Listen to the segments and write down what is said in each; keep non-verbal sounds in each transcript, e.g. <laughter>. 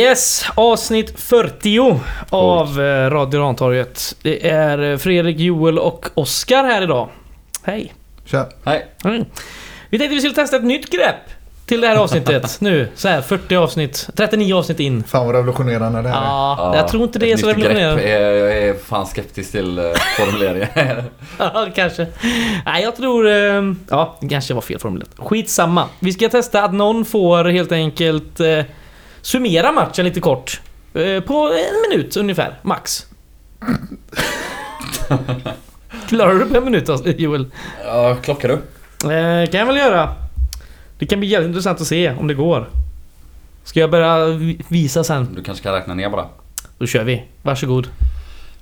Yes, avsnitt 40 av eh, Radio Rantorget. Det är eh, Fredrik, Joel och Oskar här idag. Hej. Tja. Hej. Mm. Vi tänkte vi skulle testa ett nytt grepp till det här avsnittet <laughs> nu. Så här 40 avsnitt, 39 avsnitt in. Fan vad revolutionerande det här är. Ja, jag tror inte det är så grepp revolutionerande. är- Jag är fan skeptisk till eh, formuleringen. <laughs> Ja, kanske. Nej, jag tror... eh, Ja, det kanske var fel formulerat. Skitsamma. Vi ska testa att någon får helt enkelt summera matchen lite kort. Eh, på en minut ungefär, max. <laughs> Klarar du på en minut alltså, Joel? ja, klockar du? Eh, kan jag väl göra. Det kan bli jävligt intressant att se om det går. Ska jag börja vi- visa sen? Du kanske kan räkna ner bara. Då kör vi. Varsågod.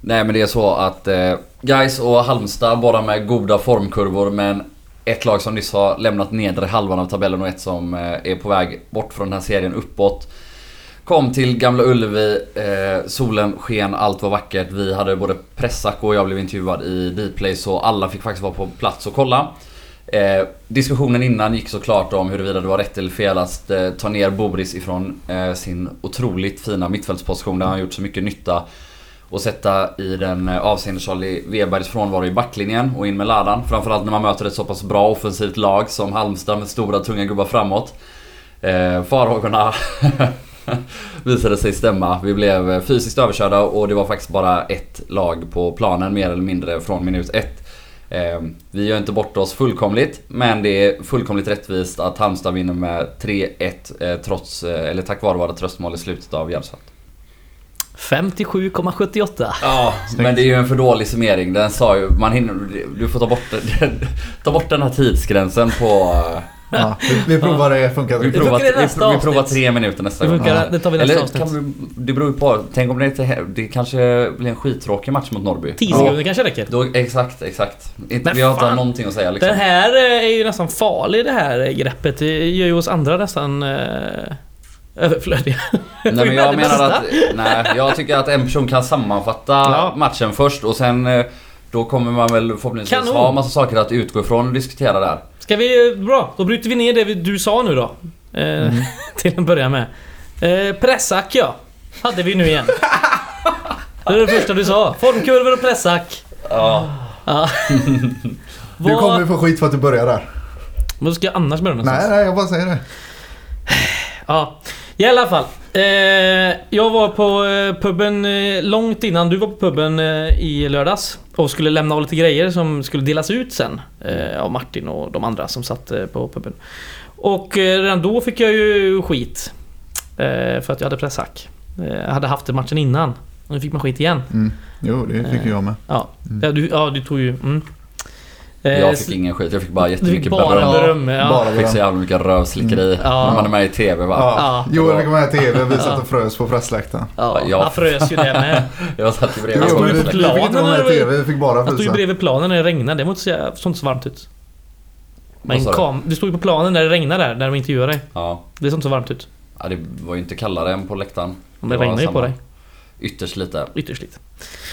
Nej men det är så att eh, Guys och Halmstad båda med goda formkurvor men ett lag som nyss har lämnat nedre halvan av tabellen och ett som eh, är på väg bort från den här serien uppåt. Kom till Gamla Ullevi, eh, solen sken, allt var vackert. Vi hade både pressack och jag blev intervjuad i Dplay så alla fick faktiskt vara på plats och kolla. Eh, diskussionen innan gick såklart om huruvida det var rätt eller fel att eh, ta ner Boris ifrån eh, sin otroligt fina mittfältsposition där han har gjort så mycket nytta. Och sätta i den eh, avseende Charlie Webergs frånvaro i backlinjen och in med Ladan. Framförallt när man möter ett så pass bra offensivt lag som Halmstad med stora tunga gubbar framåt. Eh, farhågorna <laughs> <laughs> visade sig stämma. Vi blev eh, fysiskt överkörda och det var faktiskt bara ett lag på planen mer eller mindre från minut ett. Eh, vi gör inte bort oss fullkomligt men det är fullkomligt rättvist att Halmstad vinner med 3-1 eh, trots, eh, eller tack vare våra tröstmål i slutet av Järvsö. 57,78. Ja, men det är ju en för dålig summering. Den sa ju, man hinner, du får ta bort, <laughs> ta bort den här tidsgränsen på... Ja, vi, vi provar det, funkar Vi det? provar, funkar i nästa vi, vi provar tre minuter nästa gång. funkar, Ja. det tar vi nästa Eller avsnitt. kan vi, det beror ju på. Tänk om det inte, det kanske blir en skittråkig match mot Norrby. 10 Ja. sekunder kanske räcker. Då, exakt, exakt. Men vi har inte någonting att säga liksom. Den här eh, är ju nästan farlig det här greppet. Det gör ju oss andra nästan eh, överflödiga. Nej men <laughs> jag menar att, nej jag tycker att en person kan sammanfatta Ja. matchen först och sen eh, då kommer man väl förhoppningsvis Kanon. ha massa saker att utgå ifrån och diskutera där. Ska vi... Bra, då bryter vi ner det vi- du sa nu då. Eh, <laughs> Till att börja med. Eh, pressack ja. Hade vi nu igen. Det är det första du sa. Formkurvor och pressack. Ja. Ja. <laughs> Du kommer ju få skit för att du börjar där. Vad ska jag annars börja någonstans? Nej, nej, jag bara säger det. Ja, i alla fall. Eh, jag var på eh, puben eh, långt innan du var på puben eh, i lördags. Och skulle lämna av lite grejer som skulle delas ut sen. Av Martin och de andra som satt på puben. Och redan då fick jag ju skit. För att jag hade pressack. Jag hade haft det matchen innan. Och nu fick man skit igen. Mm. Jo, det fick jag med. Ja, Mm. ja, du, ja du tog ju... Mm. Eh, Jag fick ingen skit, jag fick bara jättemycket bara beröm. beröm. Ja. Bara Jag fick så beröm. jävla mycket rövslickeri Ja. när man är med i TV va. Ja. Ja. Joel fick med i TV, vi satt och frös på pressläktaren. Ja, Ja. han frös ju det med. <laughs> Jag satt ju bredvid Jag Jo, stod men ju vi, fick inte planen vara med när i det TV, vi fick bara Han stod ju frysa. bredvid planen när det regnade. Det var inte så, såg inte så varmt ut. Men sa du? stod ju på planen när det regnade där, när de intervjuade dig. Ja. Det såg inte så varmt ut. ja, det var ju inte kallare än på läktaren. Men det var regnade ju på dig. Ytterst lite. Ytterst lite.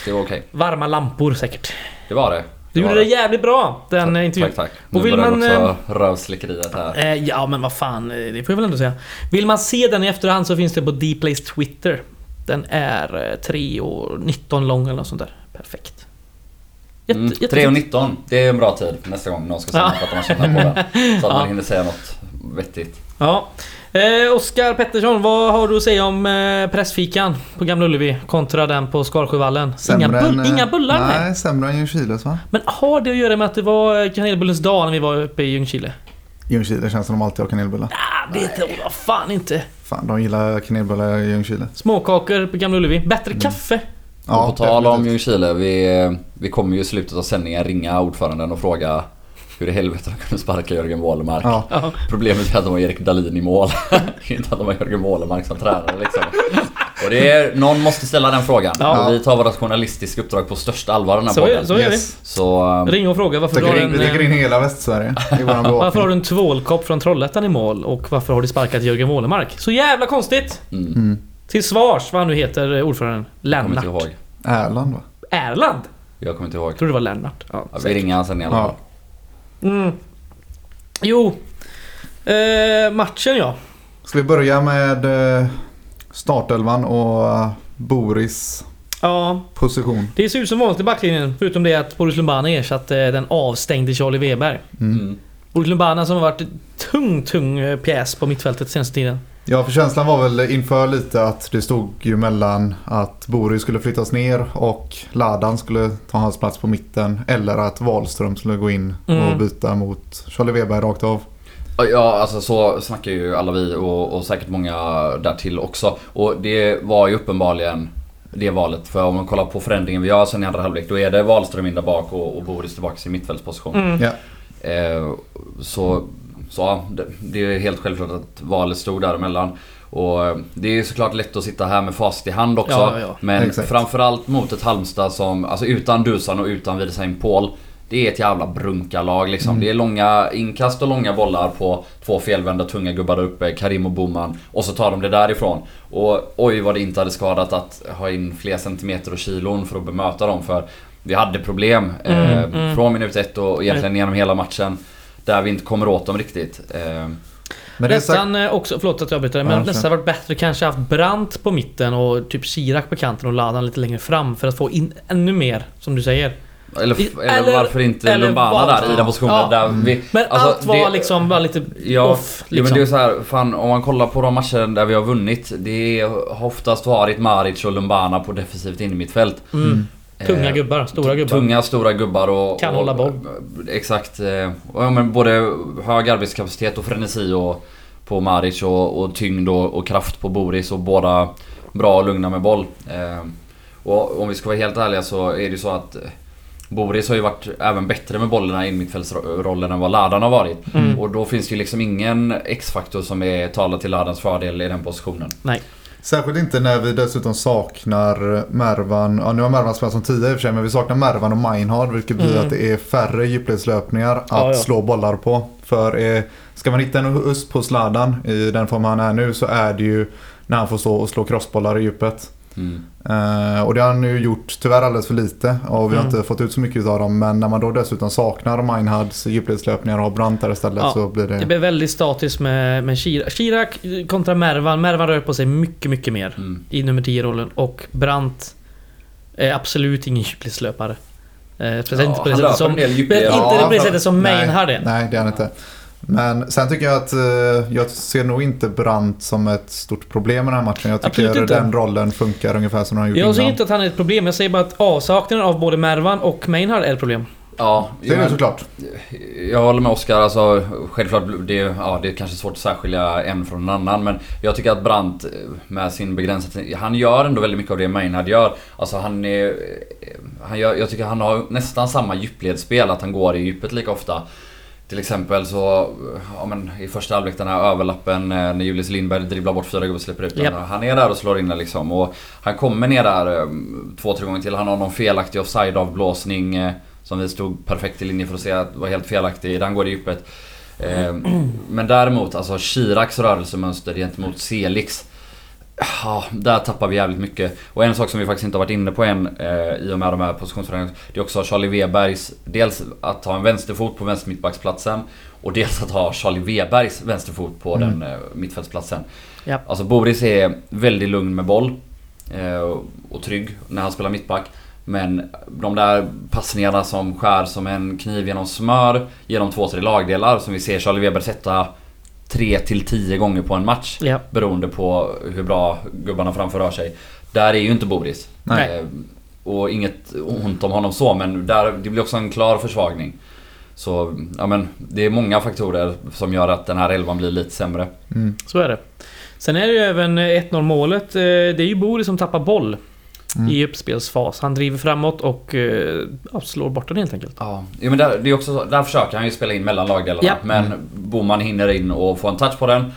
Det var okej. Varma lampor säkert. Det var det. Du gjorde det jävligt bra, den eh, intervjun. Tack tack. Nu Och vill man, också rövslickeriet här. Eh, ja, men vad fan. eh, Det får jag väl ändå säga. Vill man se den i efterhand så finns det på Dplays Twitter. Den är eh, 3 och 19 lång eller något sånt där. Perfekt. Jätte, Mm, jättefint. 3 och 19, det är en bra tid nästa gång någon ska Ja. sammanfatta matchen här på den. Så att <laughs> Ja. man hinner säga något vettigt. Ja. Eh, Oskar Pettersson, vad har du att säga om eh, pressfikan på Gamla Ullevi kontra den på Skarsjövallen? Inga, bull, än, inga eh, bullar med. Nej, sämre än Ljungskiles va? Men har det att göra med att det var kanelbullens dag när vi var uppe i Ljungskile? Ljungskile känns som de alltid har kanelbullar. Ah, det tror jag fan inte. Fan, de gillar kanelbullar i Ljungskile. Småkakor på Gamla Ullevi. Bättre kaffe. och på tal om. Ljungskile, vi, vi kommer ju i slutet av sändningen ringa ordföranden och fråga hur i helvete de kunde sparka Jörgen Wålemark. Ja. Problemet är att de har Erik Dahlin i mål. <laughs> Inte att de har Jörgen Wålemark som tränare liksom. Och det är, någon måste ställa den frågan. Ja. Vi tar vårt journalistiska uppdrag på största allvar den här Så är, podden. så är yes. Så... um, det. Ring och fråga varför du har in, vi täcker en... in hela Västsverige i våran <laughs> Varför har du en tvålkopp från Trollhättan i mål och varför har du sparkat Jörgen Wålemark? Så jävla konstigt! Mm, Mm. Till svars vad han nu heter, eh, ordföranden. Lennart. Erland va? Erland? Jag kommer inte ihåg. Jag tror det var Lennart. Ja, Ja, vi ringer han sen i alla fall. Ja. Mm. Jo. Eh, matchen ja. Ska vi börja med eh, Startelvan och eh, Boris Ja, position. det ser ut som vanligt i backlinjen. Förutom det att Boris Lumbana ersatte den avstängde Charlie Weber. Mm. Boris Lumbana som har varit tung, tung eh, pjäs på mittfältet senaste tiden. Ja, för känslan var väl inför lite att det stod ju mellan att Boris skulle flyttas ner och Ladan skulle ta hans plats på mitten. Eller att Wahlström skulle gå in Mm. och byta mot Charlie Weber rakt av. Ja, alltså så snackar ju alla vi och, och säkert många därtill också. Och det var ju uppenbarligen det valet. För om man kollar på förändringen vi gör sen i andra halvlek då är det Wahlström in där bak och, och Boris tillbaka i mittfältsposition. Mm. Ja. Eh, så, så ja, det, det är helt självklart att valet stod däremellan. Och eh, det är såklart lätt att sitta här med facit i hand också. Ja, ja. Men Exakt. framförallt mot ett Halmstad som, alltså utan Dusan och utan Wiedersheim Paul. Det är ett jävla brunkarlag liksom. Mm. Det är långa inkast och långa bollar på två felvända tunga gubbar där uppe, Karim och Boman. Och så tar de det därifrån. Och oj vad det inte hade skadat att ha in fler centimeter och kilon för att bemöta dem. För vi hade problem Mm, eh, mm. från minut ett och egentligen genom hela matchen. Där vi inte kommer åt dem riktigt. Eh, Men är sagt, Nästan eh, också, förlåt att jag avbryter, men Ja, nästan varit bättre kanske haft Brandt på mitten och typ Chirac på kanten och Ladan lite längre fram för att få in ännu mer, som du säger. eller, eller, eller- varför inte eller Lumbana vad- där i den positionen Ja. där Mm. vi... Men Alltså, allt var det- liksom bara lite Ja, off. Jo men Liksom. det är så här, fan om man kollar på de matcher där vi har vunnit. Det har oftast varit Maric och Lumbana på defensivt innermittfält. mm. Tunga Eh, gubbar, stora gubbar. Tunga, stora gubbar och... Kan och, hålla boll. Exakt. eh, Och, ja, men både hög arbetskapacitet och frenesi och, på Maric och, och tyngd och, och kraft på Boris och båda bra och lugna med boll. Eh, Och om vi ska vara helt ärliga så är det ju så att eh, Boris har ju varit även bättre med bollarna i mittfältsrollen än vad Ladan har varit. Mm. Och då finns det ju liksom ingen X-faktor som är talar till Ladans fördel i den positionen. Nej. Särskilt inte när vi dessutom saknar Mervan. Ja, nu har Mervan spelat som 10 i och för sig, men vi saknar Mervan och Meinhard. Vilket betyder Mm. att det är färre djupledslöpningar att Ja, ja. slå bollar på. För eh, ska man hitta en USP på Sladan i den form han är nu så är det ju när han får stå och slå crossbollar i djupet. Mm. Eh, och det har han nu gjort tyvärr alldeles för lite och vi har Mm. inte fått ut så mycket av dem. Men när man då dessutom saknar Meinhards djupledslöpningar och har Brandt där istället Ja, så blir det... Det blev väldigt statiskt med, med Chirac. Chirac kontra Mervan. Mervan rör på sig mycket, mycket mer Mm. i nummer 10-rollen. Och Brandt är absolut ingen djupledslöpare. Eh, speciellt inte på det sättet som... inte Ja, på det sättet som nej, Main hade. Nej, det är han inte. Men sen tycker jag att eh, jag ser nog inte Brandt som ett stort problem i den här matchen. Jag tycker den rollen funkar ungefär som den har gjort Jag säger innan. inte att han är ett problem. Jag säger bara att avsaknaden av både Mervan och Maynard är ett problem. Ja, Det är det såklart. Jag håller med Oskar, alltså självklart det, ja, det är kanske svårt att särskilja en från en annan men jag tycker att Brandt eh, med sin begränsade han gör ändå väldigt mycket av det Maynard gör. Alltså han är... eh, Han gör, jag tycker han har nästan samma djupledsspel, att han går i djupet lika ofta. Till exempel så, ja men i första halvlek den här överlappen eh, när Julius Lindberg dribblar bort fyra gubbar och släpper ut. Japp. Han är där och slår in den liksom och han kommer ner där eh, två, tre gånger till. Han har någon felaktig offside-avblåsning eh, som vi stod perfekt i linje för att se att var helt felaktig. Den går i djupet. <clears throat> Men däremot, alltså Chiracs rörelsemönster gentemot Selix. Ja, där tappar vi jävligt mycket. Och en sak som vi faktiskt inte har varit inne på än eh, i och med de här positionsförändringarna. Det är också Charlie Webergs, dels att ha en vänsterfot på vänstermittbacksplatsen. Och dels att ha Charlie Webergs vänsterfot på Mm. den eh, mittfältsplatsen. Ja. Alltså Boris är väldigt lugn med boll. Eh, och trygg när han spelar mittback. Men de där passningarna som skär som en kniv genom smör genom två, tre lagdelar som vi ser Charlie Weber sätta 3 till 10 gånger på en match. Ja. Beroende på hur bra gubbarna framför rör sig. Där är ju inte Boris. Nej. Eh, och inget ont om honom så men där, det blir också en klar försvagning. Så ja men det är många faktorer som gör att den här elvan blir lite sämre. Mm. Så är det. Sen är det ju även 1-0 målet. Eh, Det är ju Boris som tappar boll Mm. i uppspelsfas. Han driver framåt och ja, slår bort den helt enkelt. Ja, jo, men där, det är också, så- där försöker han ju spela in mellan lagdelarna. Ja. Men Boman hinner in och får en touch på den.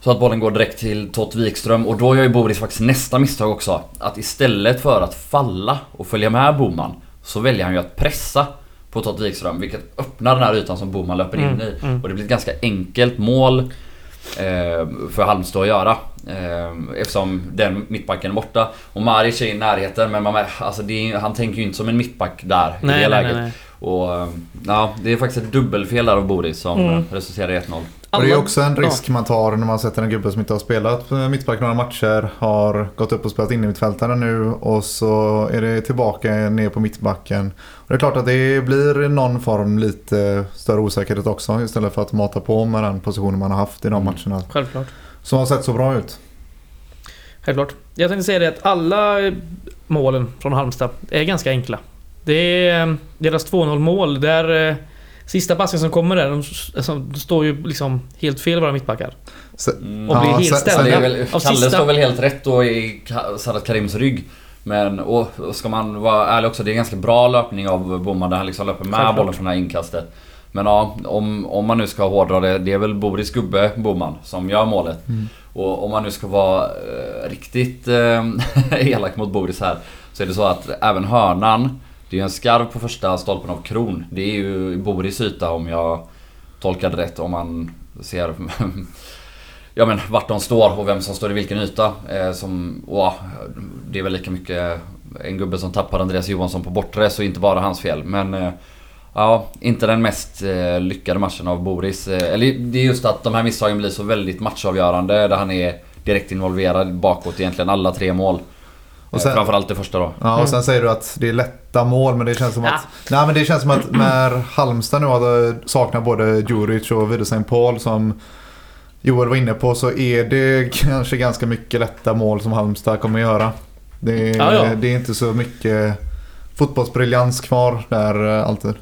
Så att bollen går direkt till Tott Wikström och då gör ju Boris faktiskt nästa misstag också. Att istället för att falla och följa med Boman så väljer han ju att pressa på Tott Wikström vilket öppnar den här ytan som Boman löper in Mm, i. mm. Och det blir ett ganska enkelt mål för Halmstad att göra. Eh, eftersom den mittbacken är borta. Och Maric är i närheten men man, alltså är, han tänker ju inte som en mittback där i det Nej, nej, läget. nej, nej. Och eh, ja, det är faktiskt ett dubbelfel där av Boris som Mm. mm. resulterar i 1-0. Och det är också en risk man tar när man sätter en gubbe som inte har spelat eh, mittback några matcher. Har gått upp och spelat in i mittfältare nu och så är det tillbaka ner på mittbacken. Och det är klart att det blir någon form lite större osäkerhet också istället för att mata på med den positionen man har haft i de Mm. matcherna. Självklart. Som har sett så bra ut. Självklart. Jag tänkte säga det att alla eh, målen från Halmstad är ganska enkla. Det är eh, deras 2-0 mål där eh, Sista passen som kommer där, de, alltså, de står ju liksom helt fel våra mittbackar. Mm. Och blir Ja, helt sen- ställda. Så det är väl, av Kalle sista- står väl helt rätt då i Sadat Karims rygg. Men och, och ska man vara ärlig också, det är en ganska bra löpning av Boman där han liksom löper med Självklart. bollen från det här inkastet. Men ja, om, om man nu ska hårdra det, det är väl Boris gubbe, Boman, som gör målet. Mm. Och om man nu ska vara eh, riktigt eh, <laughs> elak mot Boris här, så är det så att även hörnan, det är ju en skarv på första stolpen av Kron. Det är ju Boris yta om jag tolkade rätt, om man ser <laughs> Ja men vart de står och vem som står i vilken yta. Eh, som, åh, det är väl lika mycket en gubbe som tappar Andreas Johansson på bortre så inte bara hans fel. Men eh, ja, inte den mest eh, lyckade matchen av Boris. Eh, eller det är just att de här misstagen blir så väldigt matchavgörande där han är direkt involverad bakåt egentligen alla tre mål. Och sen- eh, framförallt det första då. Ja, och sen säger du att det är lätta mål men det känns som Ja. att... Nej men det känns som att när Halmstad nu hade, saknar både Djuric och Widersen Paul som Joel var inne på så är det kanske ganska mycket lätta mål som Halmstad kommer göra. Det är, Ja, ja. Det är inte så mycket fotbollsbriljans kvar där eh, alltid.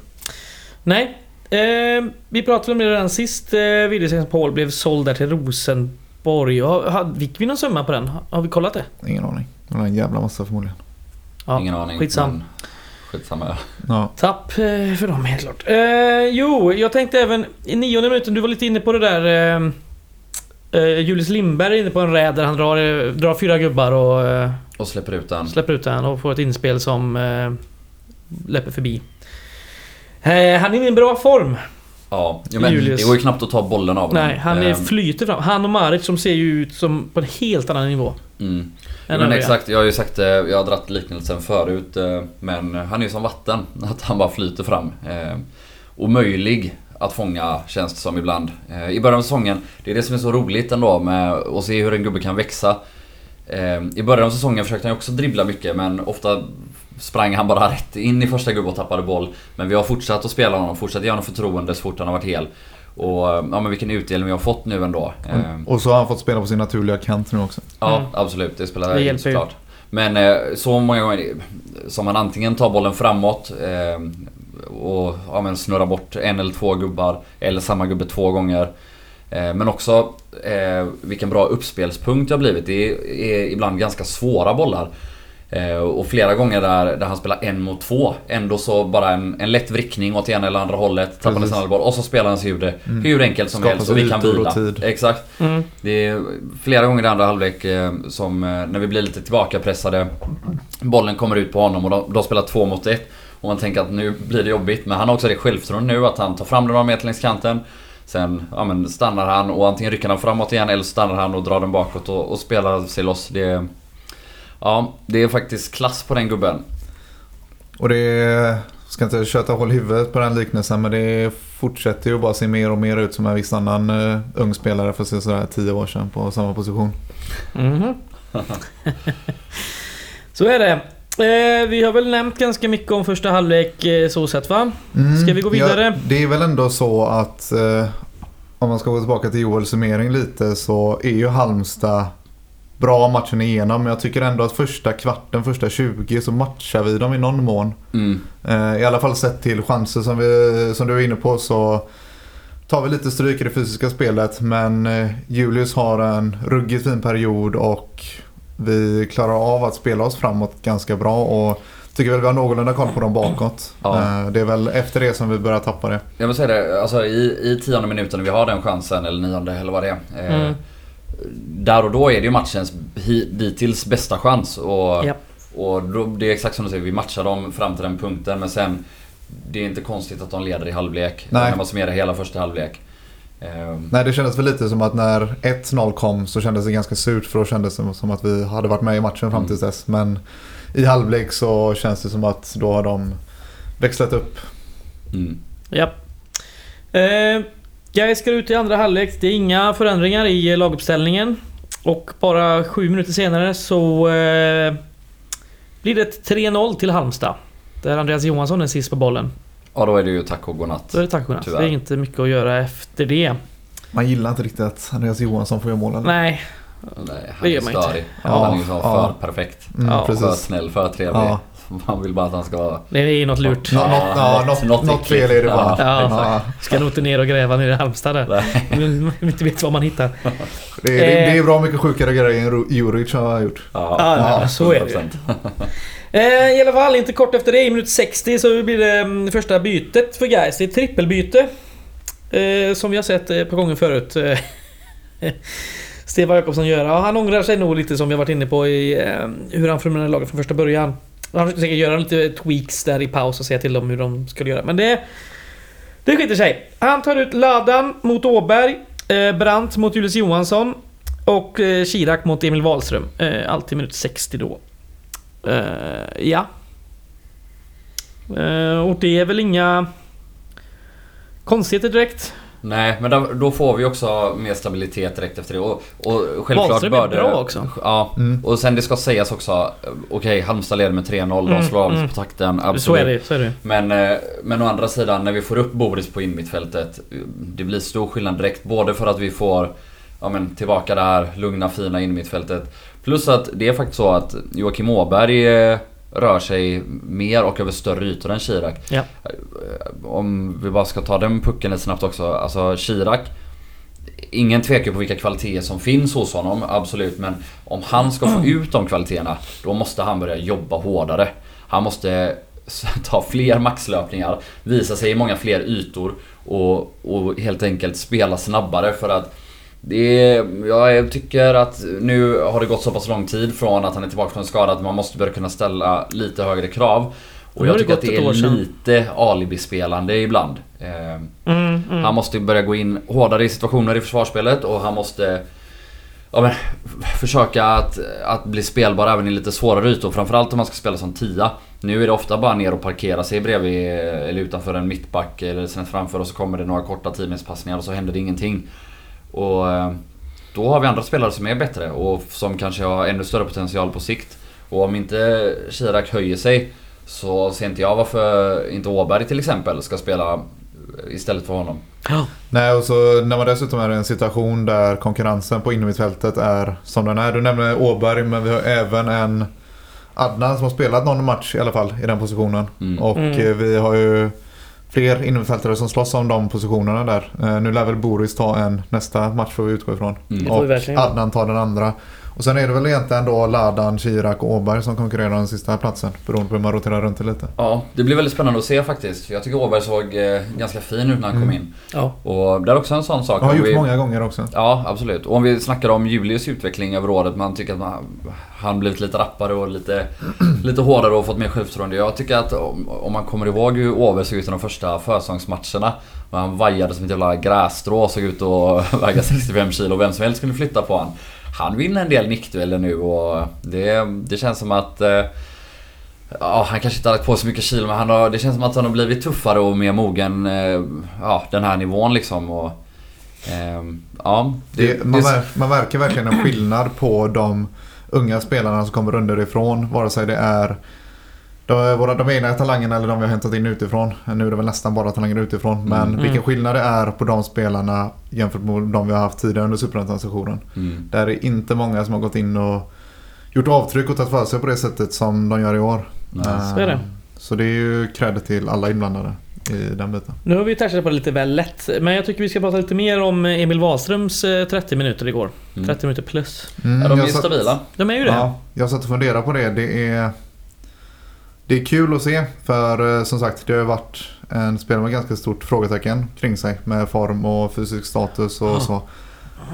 Nej. Eh, vi pratade om det redan sist. Eh, Wilhelmsen Paul blev såld där till Rosenborg. Ja, Fick vi någon summa på den? Har vi kollat det? Ingen aning. Det var en jävla massa förmodligen. Ja, Ingen aning. skitsam. men Skitsamma ja. Ja. Tapp eh, för dem helt klart. Eh, jo, jag tänkte även i nionde minuten, du var lite inne på det där. Eh, eh, Julius Lindberg är inne på en räd där han drar, eh, drar fyra gubbar och eh, Och släpper ut den. släpper ut den och får ett inspel som eh, läpper förbi. Eh, han är i en bra form. Ja, jo, men Julius. det går ju knappt att ta bollen av honom. Nej, han är flyter fram. Han och Maric som ser ju ut som på en helt annan nivå. Mm. Men övriga. exakt, jag har ju sagt det, jag har dragit liknelsen förut. eh, Men han är ju som vatten. <laughs> Att han bara flyter fram. Eh, Omöjlig att fånga känns det som ibland. Eh, I början av säsongen, det är det som är så roligt ändå med att se hur en gubbe kan växa. Eh, I början av säsongen försökte han ju också dribbla mycket men ofta sprang han bara rätt in i första gubbe och tappade boll. Men vi har fortsatt att spela honom, fortsatt ge honom förtroende så fort han har varit hel. Och ja men vilken utdelning vi har fått nu ändå. Eh, Och så har han fått spela på sin naturliga kant nu också. Ja, Mm. absolut. Det spelar Det ju. såklart. Men eh, så många gånger som man antingen tar bollen framåt eh, och ja, men snurrar bort en eller två gubbar eller samma gubbe två gånger. Eh, men också eh, vilken bra uppspelspunkt det har blivit. Det är ibland ganska svåra bollar. Eh, och flera gånger där, där han spelar en mot två. Ändå så bara en, en lätt vrickning åt ena eller andra hållet. Tappar nästan all boll. Och så spelar han sig ur det Mm. hur enkelt som Skapar helst. Och vi kan vila. tid. Exakt. Mm. Det är flera gånger i andra halvlek eh, som eh, när vi blir lite tillbakapressade. Bollen kommer ut på honom och de, de spelar två mot ett. Och man tänker att nu blir det jobbigt. Men han har också det självförtroende nu att han tar fram den några meter längs kanten. Sen ja, men stannar han och antingen rycker han framåt igen eller så stannar han och drar den bakåt och, och spelar sig loss. Det är, ja, det är faktiskt klass på den gubben. Och det är, ska inte köta hål i huvudet på den liknelsen men det fortsätter ju bara se mer och mer ut som en viss annan uh, ung spelare för sådär tio år sedan på samma position. Mhm. <laughs> Så är det. Eh, vi har väl nämnt ganska mycket om första halvlek eh, så sett va? Mm, Ska vi gå vidare? Ja, det är väl ändå så att eh, om man ska gå tillbaka till Joels summering lite så är ju Halmstad bra matchen igenom. Men jag tycker ändå att första kvarten, första 20 så matchar vi dem i någon mån. Mm. Eh, I alla fall sett till chanser som, vi, som du är inne på så tar vi lite stryk i det fysiska spelet. Men eh, Julius har en ruggigt fin period och vi klarar av att spela oss framåt ganska bra. Och tycker väl vi har någorlunda koll på dem bakåt. Ja. Eh, Det är väl efter det som vi börjar tappa det. Jag vill säga det, alltså i, i tionde minuten när vi har den chansen, eller nionde eller vad det är. Eh, Mm. Där och då är det ju matchens dittills bästa chans. Och, Ja. och då, det är exakt som du säger, vi matchar dem fram till den punkten. Men sen, det är inte konstigt att de leder i halvlek. Nej. När man summerar hela första halvlek. Eh, Nej, det kändes väl lite som att när 1-0 kom så kändes det ganska surt för då kändes det som att vi hade varit med i matchen fram Mm. tills dess. Men i halvlek så känns det som att då har de växlat upp Mm. Ja. Eh, Gais ska ut i andra halvlek. Det är inga förändringar i laguppställningen. Och bara sju minuter senare så eh, blir det ett 3-0 till Halmstad. Där Andreas Johansson är sist på bollen. Ja, då är det ju tack och godnatt. Då är det tack och godnatt. Tyvärr. Det är inte mycket att göra efter det. Man gillar inte riktigt att Andreas Johansson får göra målen. Nej, Nej, Det han gör är man inte. störig. Ja, han är ju så ja. för perfekt. Mm, Ja. För precis. snäll, för trevlig. Ja. <laughs> Man vill bara att han ska... det är något lurt. Ja, något, ja, något- något, något fel är det bara. Ja, Ja, Ska nog inte ner och gräva nere i Halmstad där. <laughs> Inte vet vad man hittar. det, är, det, det är bra mycket sjukare grejer än Juric har gjort. Ja, Ja, ja, så är det ju. 100%. <laughs> Eh, I alla fall, inte kort efter det, i minut 60 så blir det mm, första bytet för Gais. Det är trippelbyte. Eh, som vi har sett ett par gånger förut. Eh, Stefan Jakobsson göra. Ja, han ångrar sig nog lite som vi har varit inne på i eh, hur han formerade laget från första början. Han försökte säkert göra lite tweaks där i paus och säga till dem hur de skulle göra. Men det... Det skiter sig. Han tar ut Ladan mot Åberg. Eh, Brandt mot Julius Johansson. Och eh, Kirak mot Emil Wahlström. Eh, minut 60 då. Eh, ja. Eh, och det är väl inga konstigheter direkt. Nej, men då, då får vi också mer stabilitet direkt efter det. Och, och självklart Wahlström är bör det... bra också. Ja, Mm. och sen det ska sägas också. Okej, Halmstad leder med 3-0. De Mm, slår av mm. på takten. Absolut. Så är det så är det. Men, eh, men å andra sidan, när vi får upp Boris på innermittfältet. eh, Det blir stor skillnad direkt. Både för att vi får ja, men, tillbaka det här lugna, fina innermittfältet. Plus att det är faktiskt så att Joakim Åberg eh, rör sig mer och över större ytor än Chirac. Ja. Eh, Om vi bara ska ta den pucken lite snabbt också. Alltså Chirac Ingen tvekar på vilka kvaliteter som finns hos honom, absolut. Men om han ska få ut de kvaliteterna, då måste han börja jobba hårdare. Han måste <laughs> ta fler maxlöpningar, visa sig i många fler ytor och, och helt enkelt spela snabbare för att det är, jag tycker att nu har det gått så pass lång tid från att han är tillbaka från skada att man måste börja kunna ställa lite högre krav. Och jag tycker att det är lite alibispelande ibland. Eh, Mm, mm. han måste börja gå in hårdare i situationer i försvarsspelet och han måste ja, men, försöka att, att bli spelbar även i lite svårare ytor. Framförallt om man ska spela som tia. Nu är det ofta bara ner och parkera sig bredvid eller utanför en mittback eller snett framför och så kommer det några korta tidningspassningar och så händer det ingenting. Och eh, då har vi andra spelare som är bättre och som kanske har ännu större potential på sikt. Och om inte Chirac höjer sig så ser inte jag varför inte Åberg till exempel ska spela istället för honom. Ja. Nej, och så när man dessutom är i en situation där konkurrensen på innermittfältet är som den är. Du nämner Åberg, men vi har även en Adnan som har spelat någon match i alla fall i den positionen. Mm. Och Mm. vi har ju fler innermittfältare som slåss om de positionerna där. Eh, Nu lär väl Boris ta en nästa match får vi utgå ifrån. Mm. Och. Adnan tar den andra. Och sen är det väl egentligen då Ladan, Kirak och Åberg som konkurrerar om den sista platsen. Beroende på hur man roterar runt det lite. Ja, det blir väldigt spännande att se faktiskt. Jag tycker Åberg såg eh, ganska fin ut när han kom Mm. in. Ja. Och det är också en sån sak. Jag har gjort vi... många gånger också. Ja, absolut. Och om vi snackar om Julius utveckling över året. Man tycker att man, han blivit lite rappare och lite, <clears throat> lite hårdare och fått mer självförtroende. Jag tycker att om, om man kommer ihåg hur Åberg såg ut i de första försäsongsmatcherna. Han vajade som ett jävla grässtrå och såg ut att <laughs> väga 65 kilo. Vem som helst kunde flytta på han. Han vinner en del nickdueller nu och det, det känns som att eh, Ja, han kanske inte har lagt på så mycket kilo men han har, det känns som att han har blivit tuffare och mer mogen eh, Ja, den här nivån liksom och ehm, Ja, Det, man, mär, man märker verkligen en skillnad på de unga spelarna som kommer underifrån. Vare sig det är de, våra, de egna talangerna eller de vi har hämtat in utifrån. Nu är det väl nästan bara talanger utifrån. Men Mm. vilken skillnad det är på de spelarna jämfört med de vi har haft tidigare under Superettan-sessionen. Mm. Där är inte många som har gått in och gjort avtryck och tagit för sig på det sättet som de gör i år. Nej, så är det. Eh, Så det är ju cred till alla inblandade i den biten. Nu har vi touchat på det lite väl lätt. Men jag tycker vi ska prata lite mer om Emil Wahlströms eh, 30 minuter igår. Mm. 30 minuter plus. Mm, Ja, de är stabila. De är ju det. Ja, jag satt och funderade på det. Det är, det är kul att se för eh, som sagt det har varit en spelare med ganska stort frågetecken kring sig med form och fysisk status och Ja. så.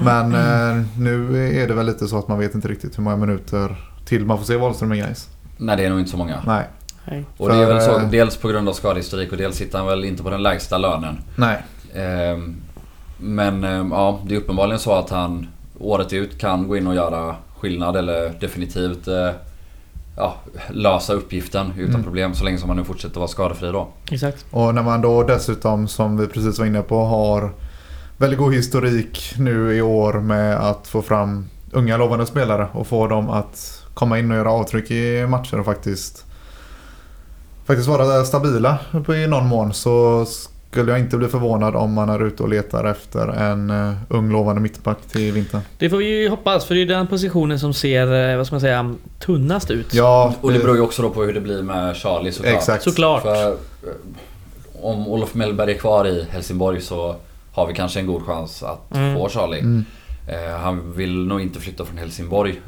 Men eh, nu är det väl lite så att man vet inte riktigt hur många minuter till man får se Wahlström i Gais. Nej, det är nog inte så många. Nej. Nej. Och det är väl så, eh, dels på grund av skadehistorik och dels sitter han väl inte på den lägsta lönen. Nej. Ehm, Men ja, det är uppenbarligen så att han året ut kan gå in och göra skillnad eller definitivt eh, ja, lösa uppgiften utan Mm. problem så länge som han nu fortsätter vara skadefri då. Exakt. Och när man då dessutom, som vi precis var inne på, har väldigt god historik nu i år med att få fram unga lovande spelare och få dem att komma in och göra avtryck i matcher och faktiskt faktiskt vara stabila i någon mån så skulle jag inte bli förvånad om man är ute och letar efter en uh, ung lovande mittback till vintern. Det får vi ju hoppas för det är den positionen som ser, eh, vad ska man säga, tunnast ut. Ja, Och det eh, beror ju också då på hur det blir med Charlie såklart. Exakt. Såklart. För eh, om Olof Mellberg är kvar i Helsingborg så har vi kanske en god chans att Mm. få Charlie. Mm. Eh, han vill nog inte flytta från Helsingborg.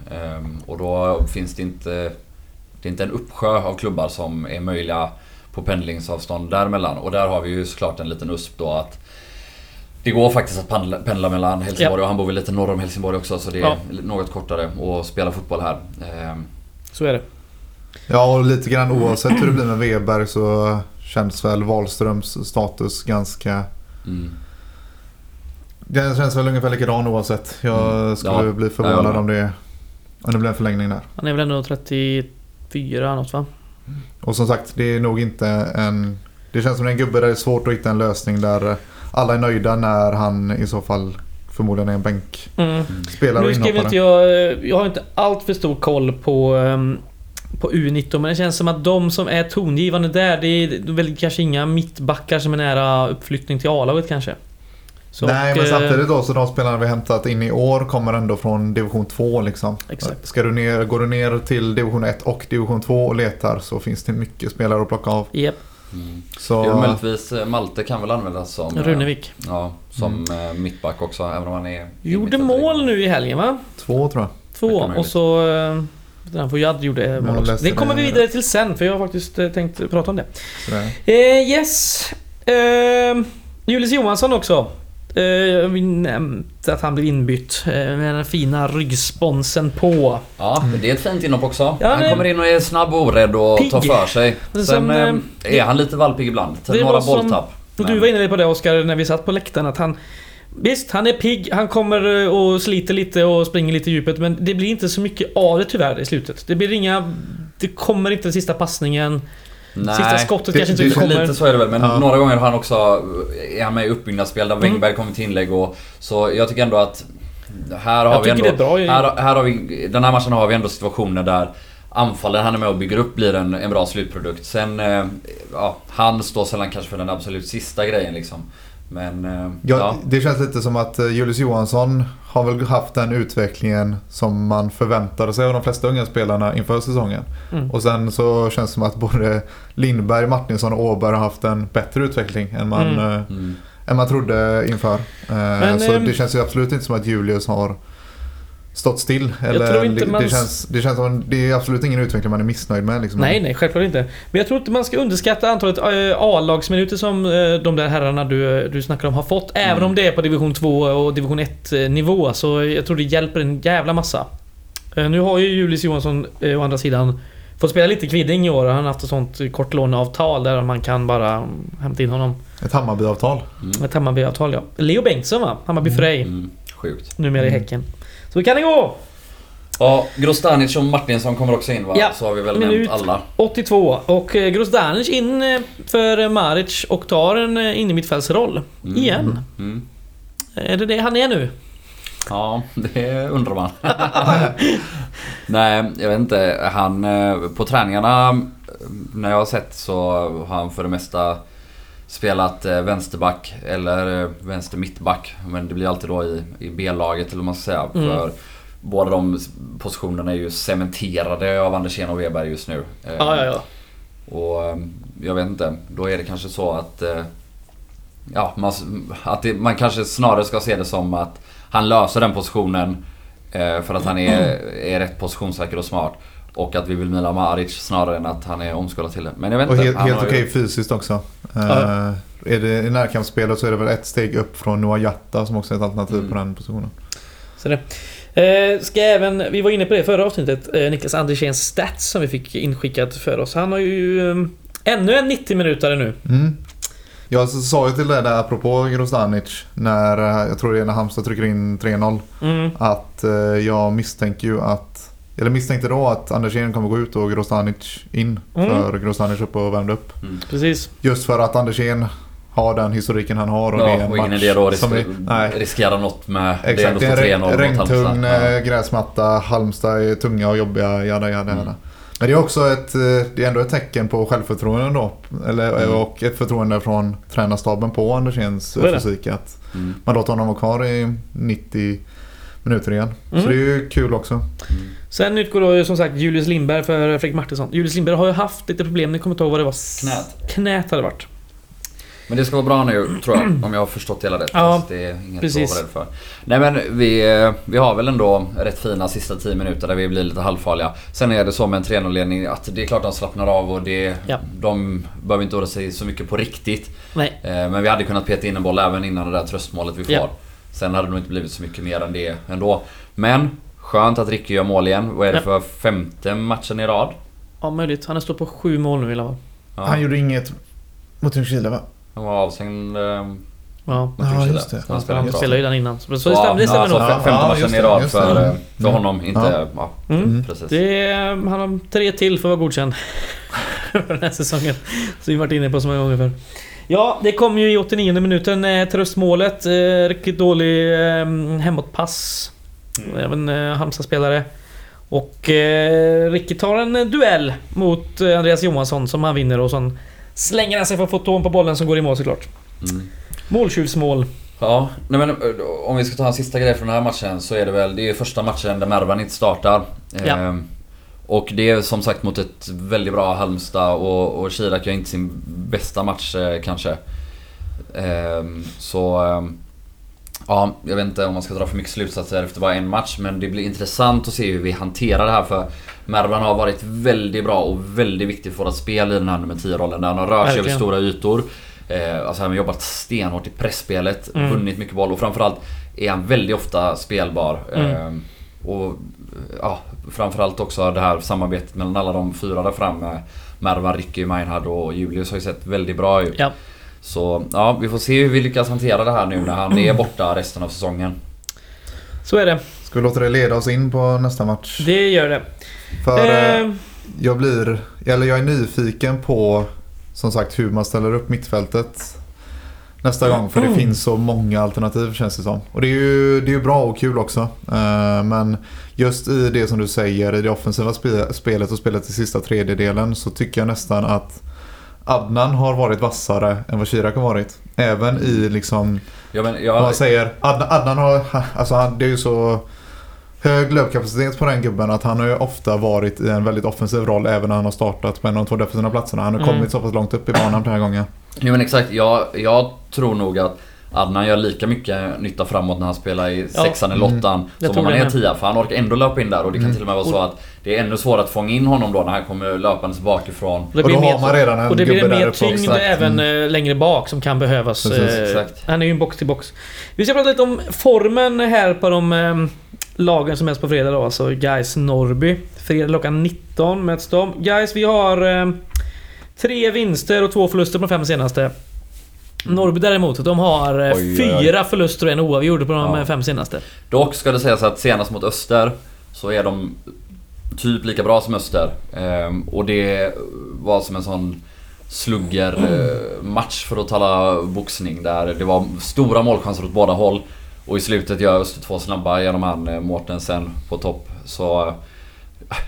och då finns det inte... Det är inte en uppsjö av klubbar som är möjliga på pendlingsavstånd däremellan. Och där har vi ju såklart en liten USP då att det går faktiskt att pendla, pendla mellan Helsingborg och han bor väl lite norr om Helsingborg också så det är Ja. något kortare att spela fotboll här. Ehm, Så är det. Ja, och lite grann oavsett hur det blir med Weber så känns väl Wahlströms status ganska... mm. Det känns väl ungefär likadan oavsett. Jag Mm. skulle Ja. bli Ja, förvånad om det, om det blir en förlängning där. Han är väl ändå 34 något va? Och som sagt, det är nog inte en... Det känns som en gubbe där det är svårt att hitta en lösning där alla är nöjda när han i så fall förmodligen är en bänkspelare Mm. och inhoppare. inte jag... Jag har inte allt för stor koll på, ehm, på U19 men det känns som att de som är tongivande där det är väl kanske inga mittbackar som är nära uppflyttning till A-laget kanske. Så, Nej, och, men eh, samtidigt då så de spelarna vi hämtat in i år kommer ändå från division 2 liksom. Exakt. Ska du ner, går du ner till division 1 och division 2 och letar så finns det mycket spelare att plocka av. Japp, Mm. Så... Är möjligtvis eh, Malte kan väl användas som... eh, Runevik. Ja, som eh, mittback också även om han är... Gjorde mål nu i helgen va? Två tror jag. Två. Och så... Den Fojad gjorde Jag mål också. Det kommer vi vidare till sen för jag har faktiskt tänkt prata om det. Eh, yes. Eh, Julius Johansson också. Eh, vi nämnde att han blev inbytt eh, med den fina ryggsponsen på. Ja, det är ett fint inhopp också. Ja, han men- kommer in och är snabb och orädd och Pigg. tar för sig. Men Sen som, eh, är han lite valpig ibland. Till några bolltapp. Men- Du var inne på det Oskar när vi satt på läktaren att han Visst, han är pigg, han kommer och sliter lite och springer lite i djupet men det blir inte så mycket av det tyvärr i slutet. Det blir inga... Det kommer inte den sista passningen. Nej. Sista skottet det- kanske inte det- kommer. Lite så är det väl, men Ja. några gånger har han också är han med i uppbyggnadsspel där Mm. Kommer till inlägg och Så jag tycker ändå att Här har Jag vi ändå, det är bra i- här, här har vi, Den här matchen har vi ändå situationer där Anfallen han är med och bygger upp blir en, en bra slutprodukt. Sen, eh, ja, han står sällan kanske för den absolut sista grejen liksom. Men, eh, Ja, ja. Det känns lite som att eh, Julius Johansson har väl haft den utvecklingen som man förväntade sig av de flesta unga spelarna inför säsongen. Mm. Och sen så känns det som att både Lindberg, Martinsson och Åberg har haft en bättre utveckling än man, Mm. eh, Mm. än man trodde inför. Eh, så ehm, det känns ju absolut inte som att Julius har stått still. Eller, tror inte det, man- det, känns, det känns som det är absolut ingen utveckling man är missnöjd med. Liksom. Nej, nej, självklart inte. Men jag tror inte man ska underskatta antalet eh, A-lagsminuter som eh, de där herrarna du, du snackar om har fått. Även Mm. om det är på division 2 och division 1 nivå. Så jag tror det hjälper en jävla massa. Eh, Nu har ju Julius Johansson eh, å andra sidan fått spela lite kvidding i år. Han har haft ett sånt kort låneavtal där man kan bara mm, hämta in honom. Ett Hammarbyavtal. Mm. Ett Hammarby-avtal ja. Leo Bengtsson va? Hammarby Frej. Mm. Sjukt. Numera i Mm. Så kan det gå! Ja, Grostanic och Martinsson kommer också in va? Ja, Så har vi väl minut. nämnt alla. 82 och eh, Grozdanic in eh, för Maric och tar en eh, innermittfältsroll. Mm. Igen. Mm. Är det det han är nu? Ja, det undrar man. <laughs> Nej, jag vet inte. Han... eh, På träningarna när jag har sett så har han för det mesta spelat eh, vänsterback eller eh, vänster mittback. Men det blir alltid då i, i B-laget eller vad man ska säga. Mm. För båda de positionerna är ju cementerade av Andersén och Weber just nu. Eh, Ja, ja. Och jag vet inte, då är det kanske så att... Ja, man, att det, man kanske snarare ska se det som att han löser den positionen för att han är, är rätt positionssäker och smart. Och att vi vill Mila Maric snarare än att han är omskolad till det. Men jag vet Och inte. helt, han helt har ju- okej fysiskt också. Ja. Är det i närkampsspelet så är det väl ett steg upp från Noah Jatta som också är ett alternativ Mm. på den positionen. Så det. Eh, ska även, vi var inne på det förra avsnittet, eh, Niklas Anderséns stats som vi fick inskickat för oss. Han har ju eh, ännu en 90 minutare nu. Mm. Jag sa ju till dig där apropå Grostanic när, eh, jag tror det är när Halmstad trycker in 3-0, Mm. att eh, jag misstänker ju att eller misstänkte då att Andersén kommer gå ut och Grostanic in. Mm. För Grostanic upp och värmde upp. Mm. Precis. Just för att Andersén har den historiken han har och det är Ja, en och ingen match idé då risk- är, riskera något med... det är Exakt, ändå det är en 2-3-0 regn, mot regntung eh, Ja. gräsmatta. Halmstad är tunga och jobbiga, jada jada Mm. jada. Men det är också ett, eh, det är ändå ett tecken på självförtroende då. Eller, Mm. Och ett förtroende från tränarstaben på det. fysik. Att Mm. man låter honom vara kvar i 90 minuter igen. Mm. Så det är ju kul också. Sen utgår då ju som sagt Julius Lindberg för Fredrik Martinsson. Julius Lindberg har ju haft lite problem, ni kommer inte ihåg vad det var. Knät. Knät hade det varit. Men det ska vara bra nu tror jag, <clears throat> om jag har förstått hela rätt. Ja, det är inget precis. att vara rädd för. Nej men vi, vi har väl ändå rätt fina sista 10 minuter där vi blir lite halvfarliga. Sen är det så med en 3-0-ledning att det är klart de slappnar av och det, Ja. de behöver inte oroa sig så mycket på riktigt. Nej. Eh, Men vi hade kunnat peta in en boll även innan det där tröstmålet vi får. Ja. Sen hade det nog inte blivit så mycket mer än det ändå. Men skönt att Ricky gör mål igen. Vad är det Ja. för femte matchen i rad? Ja, möjligt. Han har stått på sju mål nu i alla fall. Ja, Han gjorde inget mot Ljungskile va? han var avstängd eh, Ja. mot Ja, just det. Han spelade Han spelade ju den innan. Så, så det Ja, stämmer, det stämmer alltså, nog. fe- Femte Ja, matchen i rad för, eh, för Mm. honom. Inte... Ja. Mm. Mm. precis. Det är, han har tre till för att vara godkänd. <laughs> för den här säsongen. Som vi varit inne på så många gånger för. Ja, det kom ju i 89 minuten eh, tröstmålet. Eh, riktigt dålig eh, hemåtpass. Mm. Även eh, Halmstad-spelare. Och eh, Ricky tar en eh, duell mot eh, Andreas Johansson som han vinner och sen slänger han sig för tån på bollen som går i mål såklart. Mm. Måltjuvsmål. Ja, nej men om vi ska ta en sista grej från den här matchen så är det väl, det är första matchen där Mervan inte startar. Ja. Ehm, och det är som sagt mot ett väldigt bra Halmstad och, och Chirac gör inte sin bästa match kanske. Ehm, så... ehm, Ja, jag vet inte om man ska dra för mycket slutsatser efter bara en match men det blir intressant att se hur vi hanterar det här för Mervan har varit väldigt bra och väldigt viktig för vårt spel i den här nummer 10-rollen där han har rört sig över stora ytor. Eh, alltså han har jobbat stenhårt i pressspelet, Mm. vunnit mycket boll och framförallt är han väldigt ofta spelbar. Mm. Eh, och ja, framförallt också det här samarbetet mellan alla de fyra där framme. Mervan, Ricky, Meinhard och Julius har ju sett väldigt bra ut. Ja. Så ja, vi får se hur vi lyckas hantera det här nu när han är borta resten av säsongen. Så är det. Ska vi låta det leda oss in på nästa match? Det gör det. För eh, Eh, jag blir, eller jag är nyfiken på som sagt hur man ställer upp mittfältet nästa gång. För det Mm. finns så många alternativ känns det som. Och det är ju, det är ju bra och kul också. Eh, Men just i det som du säger, i det offensiva spe- spelet och spelet i sista tredjedelen så tycker jag nästan att Adnan har varit vassare än vad Chirac har varit. Även i liksom, Ja, men vad jag, man säger, Adnan, Adnan har, alltså han, det är ju så hög löpkapacitet på den gubben att han har ju ofta varit i en väldigt offensiv roll även när han har startat på en av de två defensiva platserna. Han har Mm. kommit så pass långt upp i banan den här gången. jo, men exakt. Jag, jag tror nog att Adnan gör lika mycket nytta framåt när han spelar i Ja. sexan eller Mm. åttan Jag som om han det är tia. För han orkar ändå löpa in där och det kan Mm. till och med vara så att det är ännu svårare att fånga in honom då när han kommer löpandes bakifrån. det och blir då mer- har man redan en Och det blir mer tyngd även Mm. eh, längre bak som kan behövas. Precis, Eh. Han är ju en box till box. Vi ska prata lite om formen här på de eh, lagen som helst på fredag då. Alltså Guys Norrby. Fredag klockan 19 möts de. Guys, vi har eh, tre vinster och två förluster på de fem senaste. Norrby däremot, de har eh, Oj, oj, oj. fyra förluster och en oavgjord på de Ja. fem senaste. Dock ska det sägas att senast mot Öster så är de typ lika bra som Öster. Ehm, och det var som en sån slugger eh, match för att tala boxning där det var stora målchanser åt båda håll. Och i slutet gör Öster två snabba genom han eh, Mårtensen på topp. Så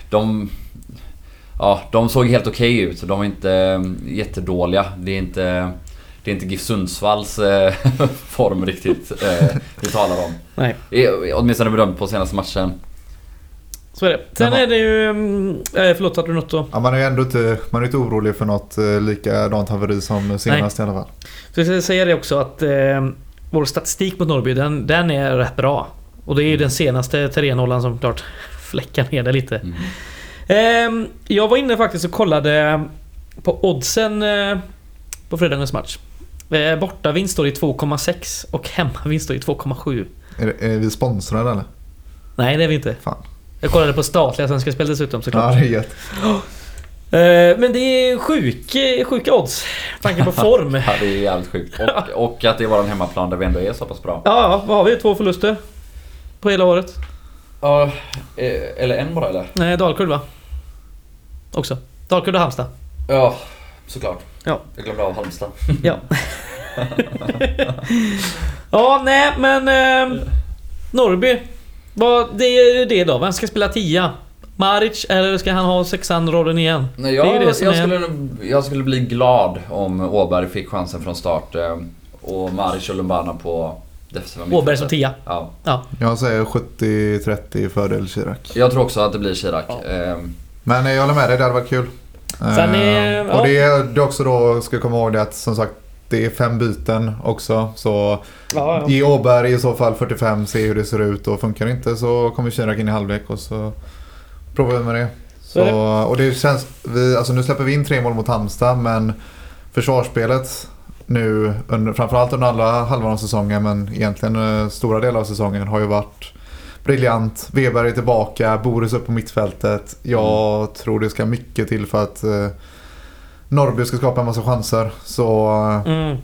de... Ja, de såg helt okej ut. De var inte eh, jättedåliga. Det är inte... Det är inte GIF Sundsvalls eh, <laughs> form riktigt eh, vi talar om. Nej, Eh, Åtminstone bedömt på senaste matchen. så är det. Sen är det ju... mm, Eh, förlåt, hade du något då? Ja, man är ju ändå inte, man är inte orolig för något eh, likadant haveri som senast i alla fall. Så jag ska säga det också att eh, vår statistik mot Norrby, den, den är rätt bra. Och det är ju den senaste 3-0 som klart <laughs> fläckar ner det lite. Mm. Ehm, jag var inne faktiskt och kollade på oddsen eh, på fredagens match. Eh, bortavinst står i 2,6 och hemmavinst står i 2,7. Är, är vi sponsrade eller? Nej, det är vi inte. Fan. Jag kollade på statliga Svenska Spel dessutom Ja, såklart. det är gött. <gasps> Eh, men det är sjuk, sjuka odds. med tanke på form. <laughs> Ja, det är jävligt sjukt. Och, <laughs> och att det är våran hemmaplan där vi ändå är så pass bra. Ja, vad har vi? Två förluster? På hela året? Ja, eh, eller en bara eller? Nej, Dalkurd va? Också. Dalkurd och Halmstad. Ja, såklart. Ja. Jag glömde av Halmstad. Ja. ja, nej men... Eh, Norrby. Vad, det är ju det då. Vem ska spela tia? Maric eller ska han ha sexan-rollen igen? Nej, Det är jag, det som jag, är- skulle, jag skulle bli glad om Åberg fick chansen från start. eh, Och Maric och Lumbana på defensiva Åberg som tia. Ja. Ja. Jag säger 70-30 fördel Chirac. Jag tror också att det blir Chirac. Ja. Eh, Men jag håller med dig, det hade varit kul. Sen är- Eh, ja. Och det är det också då, ska komma ihåg det att som sagt det är fem byten också. Så Ja, ja. ge Åberg i så fall 45, se hur det ser ut och funkar det inte så kommer Chirac in i halvlek och så provar vi med det. Så, och det känns, vi, alltså nu släpper vi in tre mål mot Halmstad men försvarsspelet nu, under, framförallt under alla halvan av säsongen men egentligen eh, stora delar av säsongen har ju varit briljant. Weber är tillbaka, Boris upp på mittfältet. Jag tror det ska mycket till för att eh, Norrby ska skapa en massa chanser. Så eh, Mm.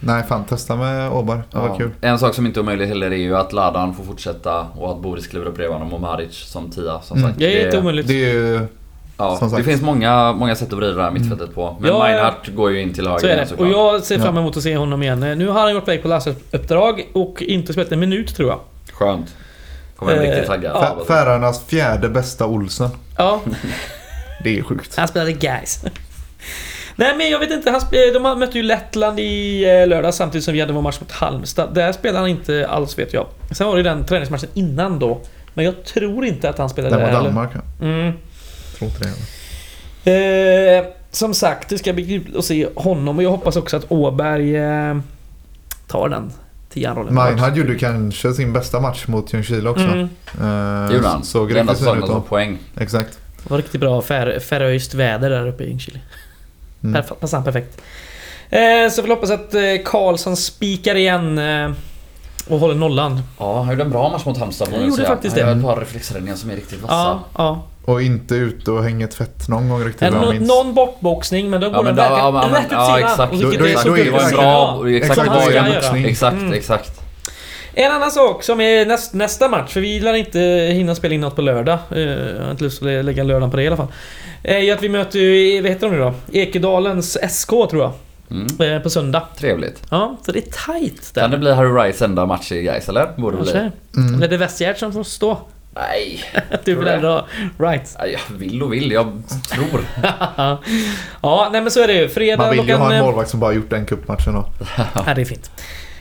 nej, fan testa med Åberg. Det var ja. kul. En sak som inte är omöjlig heller är ju att Ladan får fortsätta och att Boris kliver upp bredvid honom och Maric som tia. Som Mm. sagt. Det är inte omöjligt. Det är ju, Ja, Som det sagt. finns många, många sätt att vrida det här mittfältet på. Men Ja. Meinhardt går ju in till höger Så är det. Och jag ser fram emot att se honom igen. Nu har han gått iväg på landslagsuppdrag och inte spelat en minut tror jag. Skönt. Kommer en Eh, riktigt taggad. ja. Fä- Färöarnas fjärde bästa Olsen. Ja, <laughs> Det är sjukt. han spelade guys. Nej men jag vet inte, han sp- de mötte ju Lettland i eh, lördag samtidigt som vi hade vår match mot Halmstad. Där spelade han inte alls vet jag. Sen var det ju den träningsmatchen innan då. Men jag tror inte att han spelade Den var där, eller? Danmark ja. Mm. Tror inte det. heller. Eh, som sagt, det ska bli kul att se honom och jag hoppas också att Åberg eh, tar den tian-rollen. Meinhard gjorde kanske sin bästa match mot Ljungskile också. Mm. Eh, Det gjorde han. Såg det riktigt fin ut då. poäng. Exakt. Det var riktigt bra fär, färöiskt väder där uppe i Ljungskile. Mm. Perf- Passade han perfekt. Eh, så vi hoppas att eh, Karlsson spikar igen eh, och håller nollan. Ja, han gjorde en bra match mot Halmstad får Han man gjorde säga. faktiskt Han det. gör ett par reflexräddningar som är riktigt vassa. Ja, ja. Och inte ute och hänger tvätt någon gång riktigt vad jag nå- minns. någon bortboxning men då går Ja, den men då- verkligen ja, men- rätt ut ja, sidan. exakt. Vilket Då- är då- så är dubbelt verkligen- bra... Exakt, ska ju en göra. boxning. Exakt, Mm. exakt. En annan sak som är näst, nästa match, för vi lär inte hinna spela in något på lördag. Eh, Jag har inte lust att lä- lägga lördagen på det i alla fall. Är ju att vi möter, ju- vad heter de nu då? Ekedalens SK tror jag. Mm. eh, På söndag. Trevligt. Ja, så det är tight där. Kan det bli Harry Rice enda match i Gais eller? Borde det bli. Mm. Eller är det Westgård som får stå? Nej. <laughs> Du vill det. ändå ha right. Jag vill och vill. Jag tror. <laughs> ja, nej men så är det ju. Fredag Man vill ju klockan... ha en målvakt som bara gjort den cupmatchen då. <laughs> Ja, det är fint.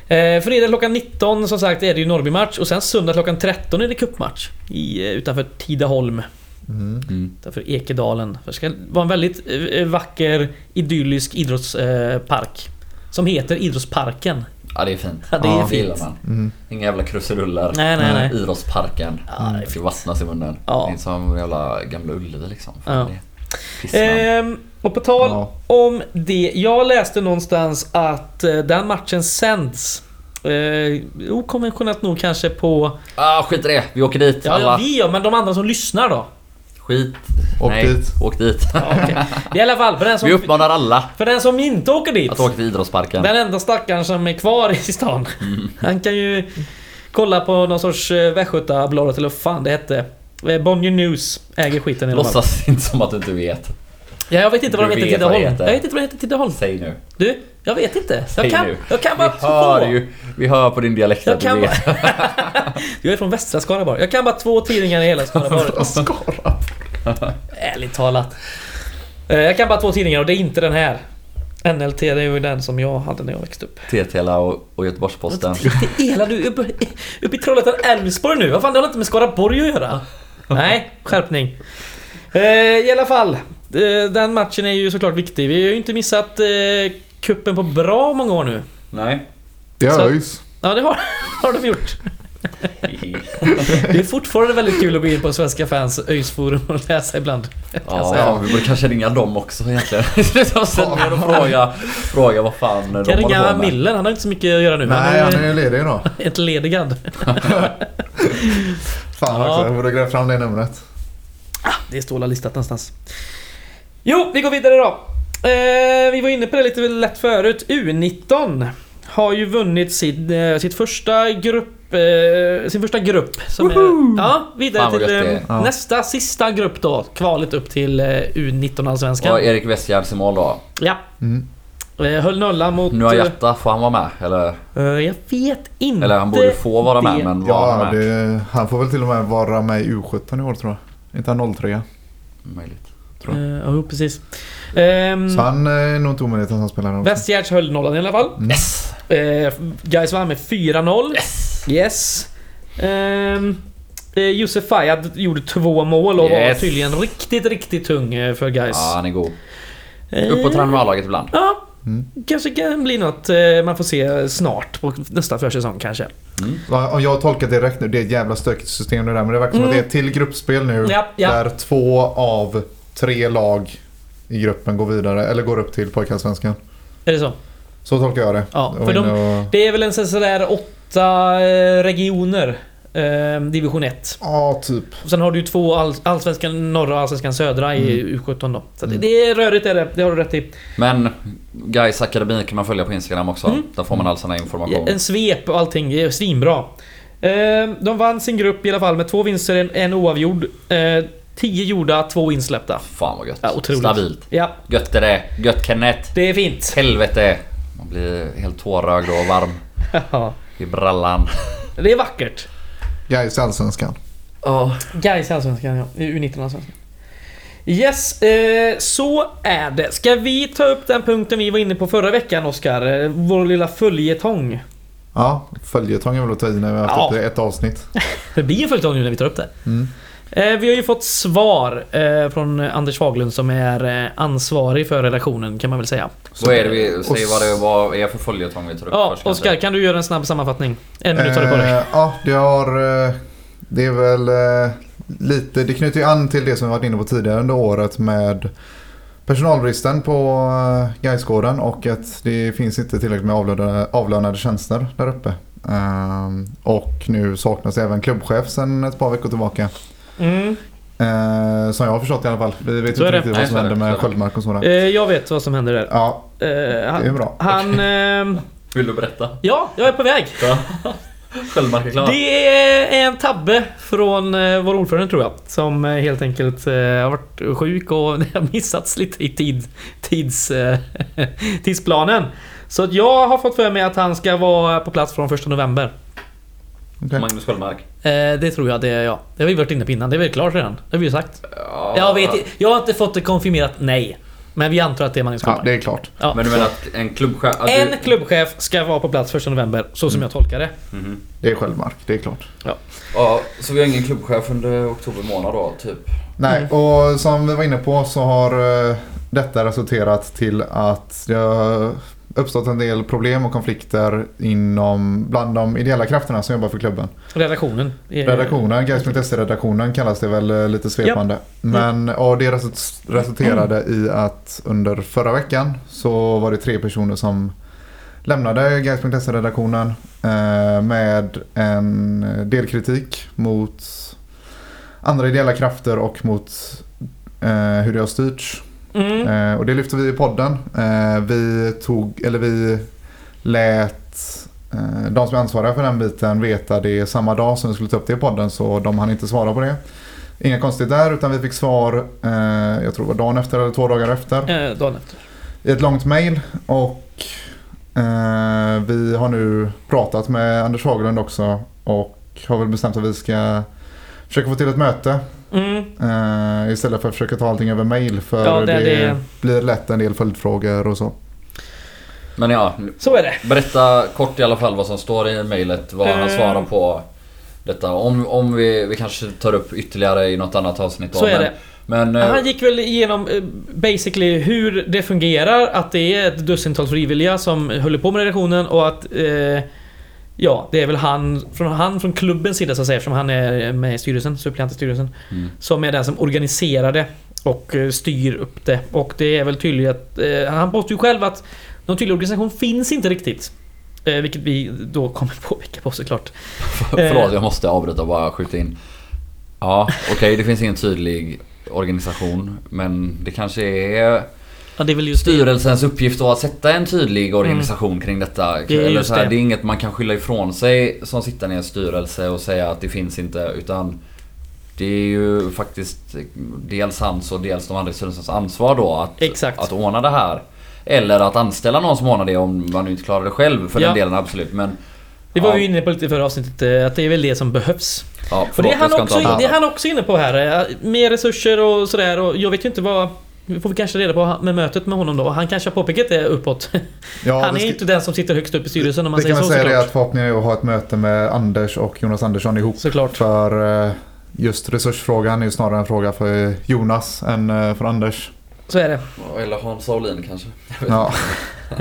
Eh, fredag klockan 19 som sagt är det ju Norrby-match och sen söndag klockan 13 är det cupmatch i, eh, utanför Tidaholm. Mm. Mm. Utanför Ekedalen. Det ska vara en väldigt eh, vacker idyllisk idrottspark. Som heter Idrottsparken. Ja, det är fint. Ja, det är Ja, Det gillar fint. man. Mm. Inga jävla krusiduller. Nej, nej, nej. Idrottsparken. Ja, det är det ska vattnas i munnen. Ja. Det är som jävla Gamla Ullevi liksom. Ja. Ehm, och på tal Ja. om det. Jag läste någonstans att eh, den matchen sänds eh, okonventionellt nog kanske på... Ah, skit i det. Vi åker dit. Ja, alla. ja, vi gör, men de andra som lyssnar då? Skit. Åk Nej, dit. åk dit. Ja, okej. <laughs> I alla fall, för den, Vi som, uppmanar alla för den som inte åker dit. att åka till idrottsparken. Den enda stackaren som är kvar i stan. Mm. <laughs> Han kan ju kolla på någon sorts eh, Västgötabladet eller vad fan det hette. Eh, Bonnier News äger skiten i alla fall. Låtsas inte som att du inte vet. Ja, jag vet inte vad de Du heter i Tidaholm. Jag vet inte vad det heter i Tidaholm. Säg nu. Du, jag vet inte. Jag kan, jag kan Vi bara hör två. ju. Vi hör på din dialekt Jag att du kan vet. bara... <laughs> jag är från västra Skaraborg. Jag kan bara två tidningar i hela Skaraborg. Skara. Ärligt talat. Eh, Jag kan bara två tidningar och det är inte den här. NLT, det är ju den som jag hade när jag växte upp. TTLA och, och Göteborgs-Posten. Ela du, uppe, uppe i Trollhättan Älvsborg nu. Vad fan, det har inte med Skaraborg att göra. Nej, skärpning. Eh, I alla fall. eh, Den matchen är ju såklart viktig. Vi har ju inte missat kuppen på bra många år nu. Nej. Det Så- höjs. Ja, det har, <laughs> har de gjort. <laughs> Det är fortfarande väldigt kul att gå in på Svenska fans ÖIS-forum och läsa ibland. Ja, ja, vi borde kanske ringa dem också egentligen. Slutet av sändningen och fråga, fråga vad fan de Kan håller ringa på med. Millen, han har inte så mycket att göra nu. Nej, han han är ju ledig då. <laughs> entledigad. Fan Ja. också, jag borde gräva fram det numret. Det står listat någonstans. Jo, vi går vidare då. Eh, vi var inne på det lite lätt förut. U19 har ju vunnit sitt, eh, sitt första grupp eh, sin första grupp. Som är, ja, vidare Fan, vad till gött det eh. Ja. nästa, sista grupp då. Kvalet upp till eh, U19 Allsvenskan. Och Erik Westgärds i mål då. Ja. Mm. Eh, höll nollan mot... Nu har Hjärta, får han vara med? Eller, eh, jag vet inte. eller han borde få vara med det. men var han Ja, med? det, han får väl till och med vara med i U17 i år tror jag. Inte han 03? Möjligt. tror jag. Eh, Jo, precis. Um, Så han är nog inte omöjligt att han spelar också. Westgärds höll nollan i alla fall. Mm. Yes! Eh, Gais vann med 4-0. Yes! Yes. Eh, Josef Fayad gjorde två mål och var Yes. tydligen riktigt, riktigt tung eh, för Gais. Ja, han är god. Eh, Upp och träna med A-laget ibland. Ja, Mm. kanske kan bli något eh, man får se snart på nästa försäsong kanske. Mm. Om jag har tolkat det rätt nu, det är ett jävla stökigt system det där. Men det verkar som Mm. att det är ett till gruppspel nu. Ja, ja. Där två av tre lag i gruppen går vidare, eller går upp till pojkallsvenskan. Är det så? Så tolkar jag det. Ja, för de- och- Det är väl en sådär åtta eh, regioner. Eh, division 1. Ja, typ. Och sen har du ju två all, allsvenskan norra och allsvenskan södra i U17 då. Så det, Mm. det är rörigt är det, det har du rätt i. Men Gais Akademi kan man följa på Instagram också. Mm. Där får man all sån här information. En svep och allting, det är svinbra. Eh, de vann sin grupp i alla fall med två vinster, en, en oavgjord. Eh, tio gjorda, två insläppta. Fan vad gött. Ja, otroligt. Stabilt. Ja, Gött är det. Gött Kenneth. det är fint. Helvete. Man blir helt tårögd och varm <laughs> Ja, i brallan. det är vackert. Gais Allsvenskan. Ja. Gais i Allsvenskan, ja. I U19 Allsvenskan. Yes, eh, så är det. Ska vi ta upp den punkten vi var inne på förra veckan, Oskar? Eh, Vår lilla följetong. Ja, följetong är väl att ta i när vi har haft Ja. upp det i ett avsnitt. <laughs> Det blir en följetong nu när vi tar upp det. Mm. Eh, vi har ju fått svar eh, från Anders Faglund som är eh, ansvarig för redaktionen kan man väl säga. Vad är det vi säger vad det vad är för följetong vi tar upp Ja, först kanske? Oskar, kan du göra en snabb sammanfattning? En minut har du på dig. Ja, det har... Det är väl lite... Det knyter ju an till det som vi varit inne på tidigare under året med personalbristen på Gaisgården och att det finns inte tillräckligt med avlönade, avlönade tjänster där uppe. Ehm, och nu saknas även klubbchef sedan ett par veckor tillbaka. Mm. Eh, som jag har förstått i alla fall. Vi vet Så inte riktigt vad som händer med. Sköldmark och sådär. Eh, jag vet vad som händer där. Ja, Eh, det är han... bra. han ehm, Vill du berätta? ja, jag är på väg. <laughs> Sköldmark är klar. Det är en tabbe från eh, vår ordförande tror jag. Som eh, helt enkelt eh, har varit sjuk och <laughs> har missats lite i tid, tids, eh, <laughs> tidsplanen. Så jag har fått för mig att han ska vara på plats från 1 november. Okej. Magnus Sköldmark. Eh, det tror jag det är ja. Det har vi varit inne på innan. Det är väl klart redan. Det har vi ju sagt. Ja, Jag vet Jag har inte fått det konfirmerat nej. Men vi antar att det är Magnus Ja, Sköldmark. det är klart. Ja. Men du menar att en klubbchef... att En du- klubbchef ska vara på plats 1 november, så som jag tolkar det. Mhm. Det är Sköldmark, det är klart. Ja, så vi har ingen klubbchef under oktober månad då, typ? Nej, Mm. och som vi var inne på så har eh, detta resulterat till att det har uppstått en del problem och konflikter inom, bland de ideella krafterna som jobbar för klubben. Redaktionen. Redaktionen, Gais.se-redaktionen kallas det väl eh, lite svepande. Men och det result- resulterade i att under förra veckan så var det tre personer som lämnade Gais.se-redaktionen eh, med en del kritik mot andra ideella krafter och mot eh, hur det har styrts. Mm. Eh, och det lyfte vi i podden. Eh, vi tog, eller vi lät eh, de som är ansvariga för den biten veta det samma dag som vi skulle ta upp det i podden så de hann inte svara på det. Inga konstigt där utan vi fick svar, jag tror det var dagen efter eller två dagar efter. Dagen efter. I ett långt mail och vi har nu pratat med Anders Haglund också och har väl bestämt att vi ska försöka få till ett möte Mm. Eh, istället för att försöka ta allting över mail för Ja, det- det, det- blir lätt en del följdfrågor och så. Men ja, Så är det. berätta kort i alla fall vad som står i mejlet, vad han Eh. svarar på detta. Om, om vi, vi kanske tar upp ytterligare i något annat avsnitt då, Så är men, det. Men... eh, Han gick väl igenom basically hur det fungerar, att det är ett dussintal frivilliga som håller på med redaktionen och att eh, Ja, det är väl han från, han från klubbens sida så att säga, eftersom han är med i styrelsen, suppleant i styrelsen. Mm. Som är den som organiserar det och eh, styr upp det. Och det är väl tydligt att... Eh, han påstår ju själv att någon tydlig organisation finns inte riktigt. Eh, vilket vi då kommer <laughs> påpeka på såklart. <laughs> Förlåt, jag måste avbryta och bara skjuta in. Ja, okej, det finns ingen tydlig organisation. Men det kanske är Ja, det är väl just det. styrelsens uppgift då att sätta en tydlig organisation kring detta. Mm. Det är Eller så här, det. det är inget man kan skylla ifrån sig som sittande i en styrelse och säga att det finns inte. Utan det är ju faktiskt dels hans och dels de andra styrelsens ansvar då att, Exakt. att ordna det här. Eller att anställa någon som ordnar det om man inte klarar det själv för Ja. den delen absolut. Men Det var Ja. vi inne på lite i förra avsnittet, eh, att det är väl det som behövs. ja, För det är, förlåt, han också, det är han också inne på här. eh, Mer resurser och sådär och jag vet ju inte vad... Vi får vi kanske reda på med mötet med honom då. Han kanske har påpekat det uppåt. <laughs> Ja, han det är ska- inte den som sitter högst upp i styrelsen om man det säger kan så man säga det såklart. att förhoppningen är att ha ett möte med Anders och Jonas Andersson ihop. Såklart. För eh, just resursfrågan är ju snarare en fråga för Jonas än eh, för Anders. Så är det. Eller Hans Saulin kanske. Ja, <laughs>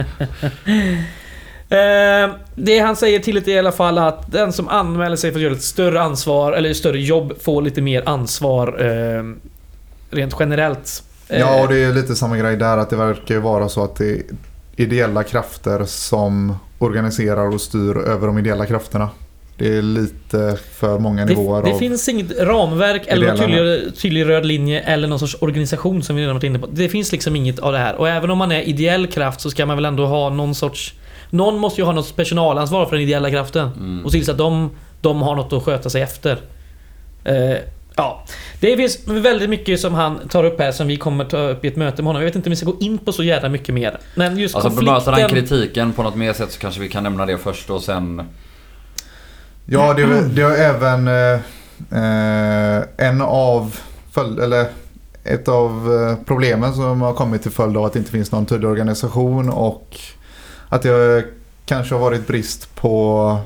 Eh, det han säger till det i alla fall att den som anmäler sig för att göra ett större ansvar eller större jobb får lite mer ansvar rent generellt. Eh, ja, och det är lite samma grej där att det verkar ju vara så att det är ideella krafter som organiserar och styr över de ideella krafterna. Det är lite för många nivåer det, det finns inget ramverk eller någon tydlig, tydlig röd linje eller någon sorts organisation som vi redan varit inne på. Det finns liksom inget av det här. Och även om man är ideell kraft så ska man väl ändå ha någon sorts... Någon måste ju ha något personalansvar för den ideella kraften. Mm. Och se till så att de, de har något att sköta sig efter. Eh, ja. Det finns väldigt mycket som han tar upp här som vi kommer ta upp i ett möte med honom. Jag vet inte om vi ska gå in på så jävla mycket mer. Men just Alltså konflikten... den kritiken på något mer sätt så kanske vi kan nämna det först och sen... Ja, det, det har även eh, eh, en av eller ett av eh, problemen som har kommit till följd av att det inte finns någon tydlig organisation och att det kanske har varit brist på,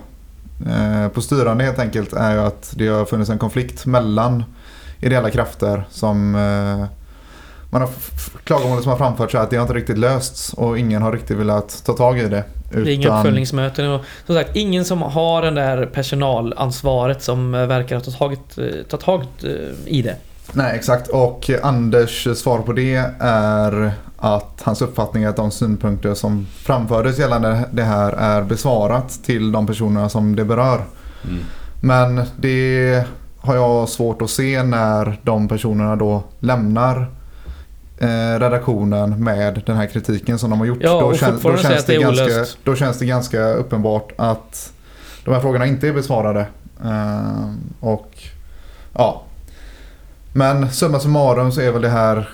på styrande helt enkelt är ju att det har funnits en konflikt mellan ideella krafter som eh, man har f- f- klagomål som har framförts är att det har inte riktigt lösts och ingen har riktigt velat ta tag i det. Det är inga uppföljningsmöten och som sagt ingen som har den där personalansvaret som eh, verkar ha tagit, eh, ta tag eh, i det. Nej, exakt. Och Anders svar på det är att hans uppfattning är att de synpunkter som framfördes gällande det här är besvarat till de personerna som det berör. Mm. Men det har jag svårt att se när de personerna då lämnar eh, redaktionen med den här kritiken som de har gjort. Ja, då, kän- säga att det ganska, då känns det ganska uppenbart att de här frågorna inte är besvarade. Eh, och ja. Men summa summarum så är väl det här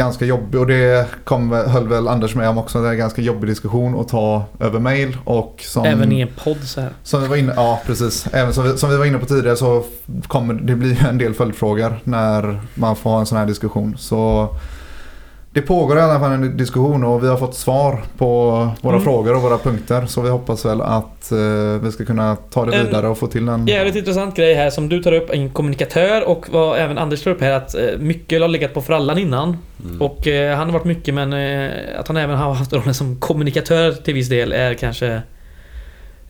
ganska jobbigt och det kom, höll väl Anders med om också. Det är en ganska jobbig diskussion att ta över mail och som... Även i en podd så här. Som vi var inne, ja precis. Även som vi, som vi var inne på tidigare så kommer det bli en del följdfrågor när man får ha en sån här diskussion. Så det pågår i alla fall en diskussion och vi har fått svar på våra Mm. frågor och våra punkter. Så vi hoppas väl att eh, vi ska kunna ta det vidare och få till en... Jävligt intressant grej här som du tar upp, en kommunikatör och vad även Anders tar upp här att eh, mycket har legat på frallan innan. Mm. Och eh, han har varit mycket men eh, att han även har haft rollen som kommunikatör till viss del är kanske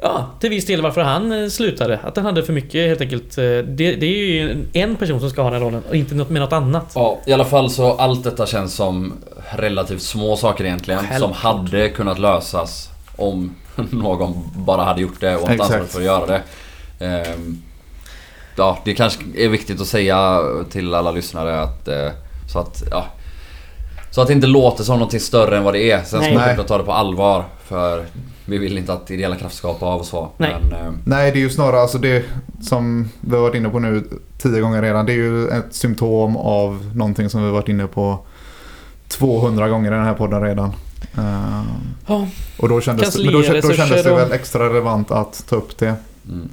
Ja, till viss del varför han eh, slutade. Att han hade för mycket helt enkelt. Eh, Det, det är ju en- person som ska ha den rollen och inte något med något annat. Ja, i alla fall så allt detta känns som relativt små saker egentligen. Som Självklart. hade kunnat lösas om <laughs> någon bara hade gjort det och inte ansvaret för att göra det. Ehm, ja, det kanske är viktigt att säga till alla lyssnare att... eh, Så att, ja. Så att det inte låter som någonting större än vad det är. Sen ska man ta det på allvar. För vi vill inte att ideella krafter ska hoppa av och så. Nej. Men, eh, Nej, det är ju snarare alltså det som vi har varit inne på nu tio gånger redan. Det är ju ett symptom av någonting som vi har varit inne på 200 gånger i den här podden redan. Eh, Ja, och då kändes, Kansli, men då, då kändes det väl extra relevant att ta upp det. mm,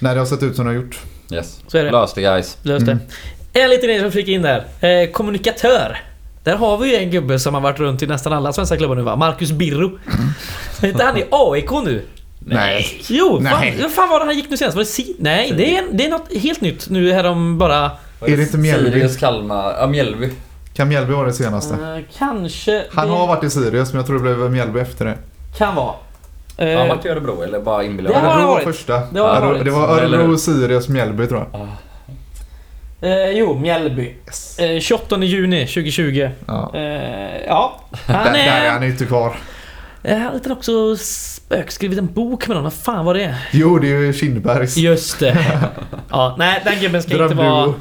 När det har sett ut som det har gjort. yes. så är det. Lös det guys. Löst det. Mm. En liten grej som fick in där. Eh, kommunikatör. Där har vi ju en gubbe som har varit runt i nästan alla svenska klubbar nu va? Marcus Birro. Så heter han i AIK nu? Nej. Jo, Nej. fan, vad fan var det han gick nu senast? Var det si Nej, det är, det är något helt nytt nu härom bara... Är det inte Mjällby? Sirius, Kalmar, ja Mjällby. Kan Mjällby vara det senaste? Eh, kanske... Han det har varit i Sirius men jag tror det blev Mjällby efter det. Kan vara. Eh, Har han varit i Örebro eller bara inbillar Det har han varit. första. Det har varit. det var Örebro? Sirius, Mjällby tror jag. Eh, jo, Mjällby. Yes. Eh, 28 juni 2020. Ja. Eh, ja, han där, där är är... han inte kvar. Eh, Han har också spökskrivit en bok med någon. Vad fan var det? Jo, det är ju Kindbergs Just det. <laughs> Ja, nej, den gubben ska inte vara...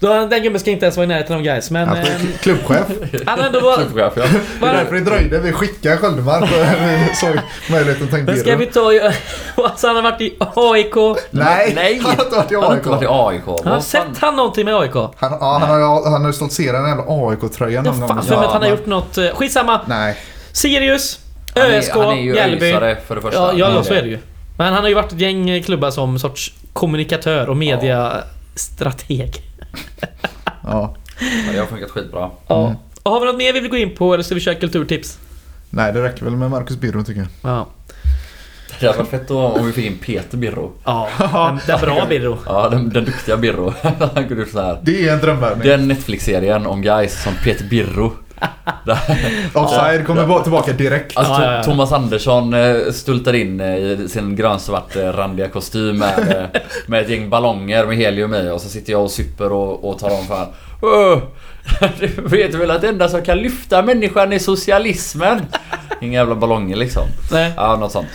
Då, den gubben ska inte ens vara i närheten av guys men... Ja, Eh, klubbchef. han har ändå varit... Klubbchef, ja. Det är därför det dröjde. Vi skickade Sköldmark och vi såg möjligheten att ta in Men ska vi ta... i- <laughs> Alltså han har varit i AIK. Nej, Nej! han har inte varit i Han har inte varit i AIK. AIK. Har sett han någonting med AIK? Han, ja, han har han har ju stoltserat den jävla AIK-tröjan Jag någon har gång. fan för mig att han har gjort något... eh, Skitsamma. Nej. Sirius, Han är- ÖSK, Han är ju öisare för det första. Ja, ja, Han ja, så är det ju. Men han har ju varit ett gäng klubbar som sorts kommunikatör och mediastrateg. Ja. Ja, det har funkat skitbra. Ja. Mm. Och har vi något mer vi vill gå in på eller ska vi köra kulturtips? Nej, det räcker väl med Marcus Birro tycker jag. Ja. Det hade varit fett då om vi fick in Peter Birro. Ja, den, den bra Birro. Ja, den, den duktiga Birro. <laughs> Han kunde gjort så här. Det är en drömvärvning. Den Netflix-serien om guys som Peter Birro. <laughs> Offside kommer tillbaka direkt. Alltså Ja, ja, ja. Thomas Andersson eh, stultar in eh, i sin grönsvart randiga kostym med, eh, med ett gäng ballonger med helium i och så sitter jag och super och, och tar om. "Åh, <laughs> Du vet väl att det enda som kan lyfta människan är socialismen? Inga jävla ballonger liksom. Nej, Ja, något sånt.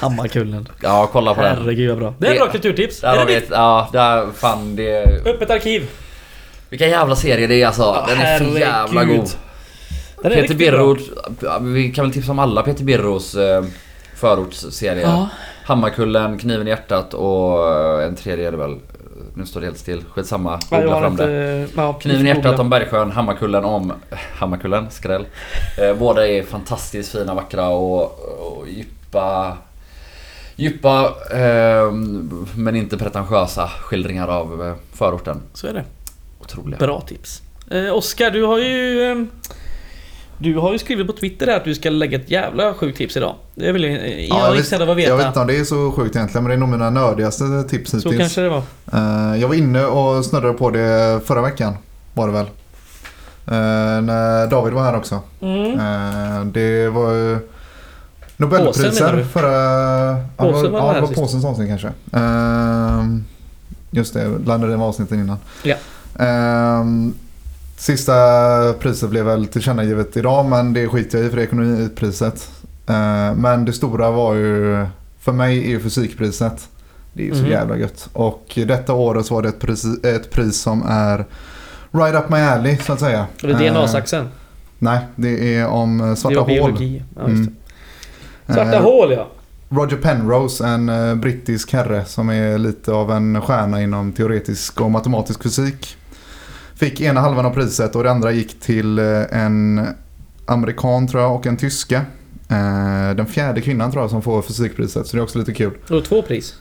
Hammarkullen. Ja, kolla på den. Herregud vad bra. Det är Det- bra kulturtips. Där Är har det ett, ja, där fan det... Öppet arkiv. Vilka jävla serier det är alltså. Den är för jävla god. Peter riktigt Birro, ja, vi kan väl tipsa om alla Peter Birros eh, förortsserier. Ja. Hammarkullen, Kniven i hjärtat och eh, en tredje är det väl. Nu står det helt still. Skitsamma. Ja, Googla fram inte... det. Ja, Kniven i hjärtat om Bergsjön, Hammarkullen om... <laughs> Hammarkullen, skräll. Eh, båda är fantastiskt fina, vackra och, och djupa... Djupa eh, men inte pretentiösa skildringar av eh, förorten. Så är det. Otroliga. Bra tips. Eh, Oskar, du har ju... eh, Du har ju skrivit på Twitter att du ska lägga ett jävla sjukt tips idag. Det väl... eh, Jag av att jag vet veta. inte om det är så sjukt egentligen men det är nog mina nördigaste tips Så hittills. kanske det var. Eh, jag var inne och snurrade på det förra veckan. Var det väl. Eh, när David var här också. Mm. Eh, det var ju Påsen Nobelpriser du? förra... Ja, Påsen var var, ja, det var sist. påsens avsnitt kanske. Eh, just det, blandade det med avsnitten innan. Ja. Eh, sista priset blev väl tillkännagivet idag men det skiter jag i för det är ekonomipriset. Eh, men det stora var ju, för mig är ju fysikpriset. Det är ju så Mhm. jävla gött. Och detta året så var det ett pris, ett pris som är right up my alley så att säga. Och det är Eh, DNA-saxen. Nej, det är om eh, Det svarta var hål. biologi. Ja, just Mm. det. Svarta Eh, hål ja. Roger Penrose, en eh, brittisk herre som är lite av en stjärna inom teoretisk och matematisk fysik. Fick ena halvan av priset och det andra gick till eh, en amerikan tror jag och en tyska. Eh, den fjärde kvinnan tror jag som får fysikpriset så det är också lite kul. Och två pris.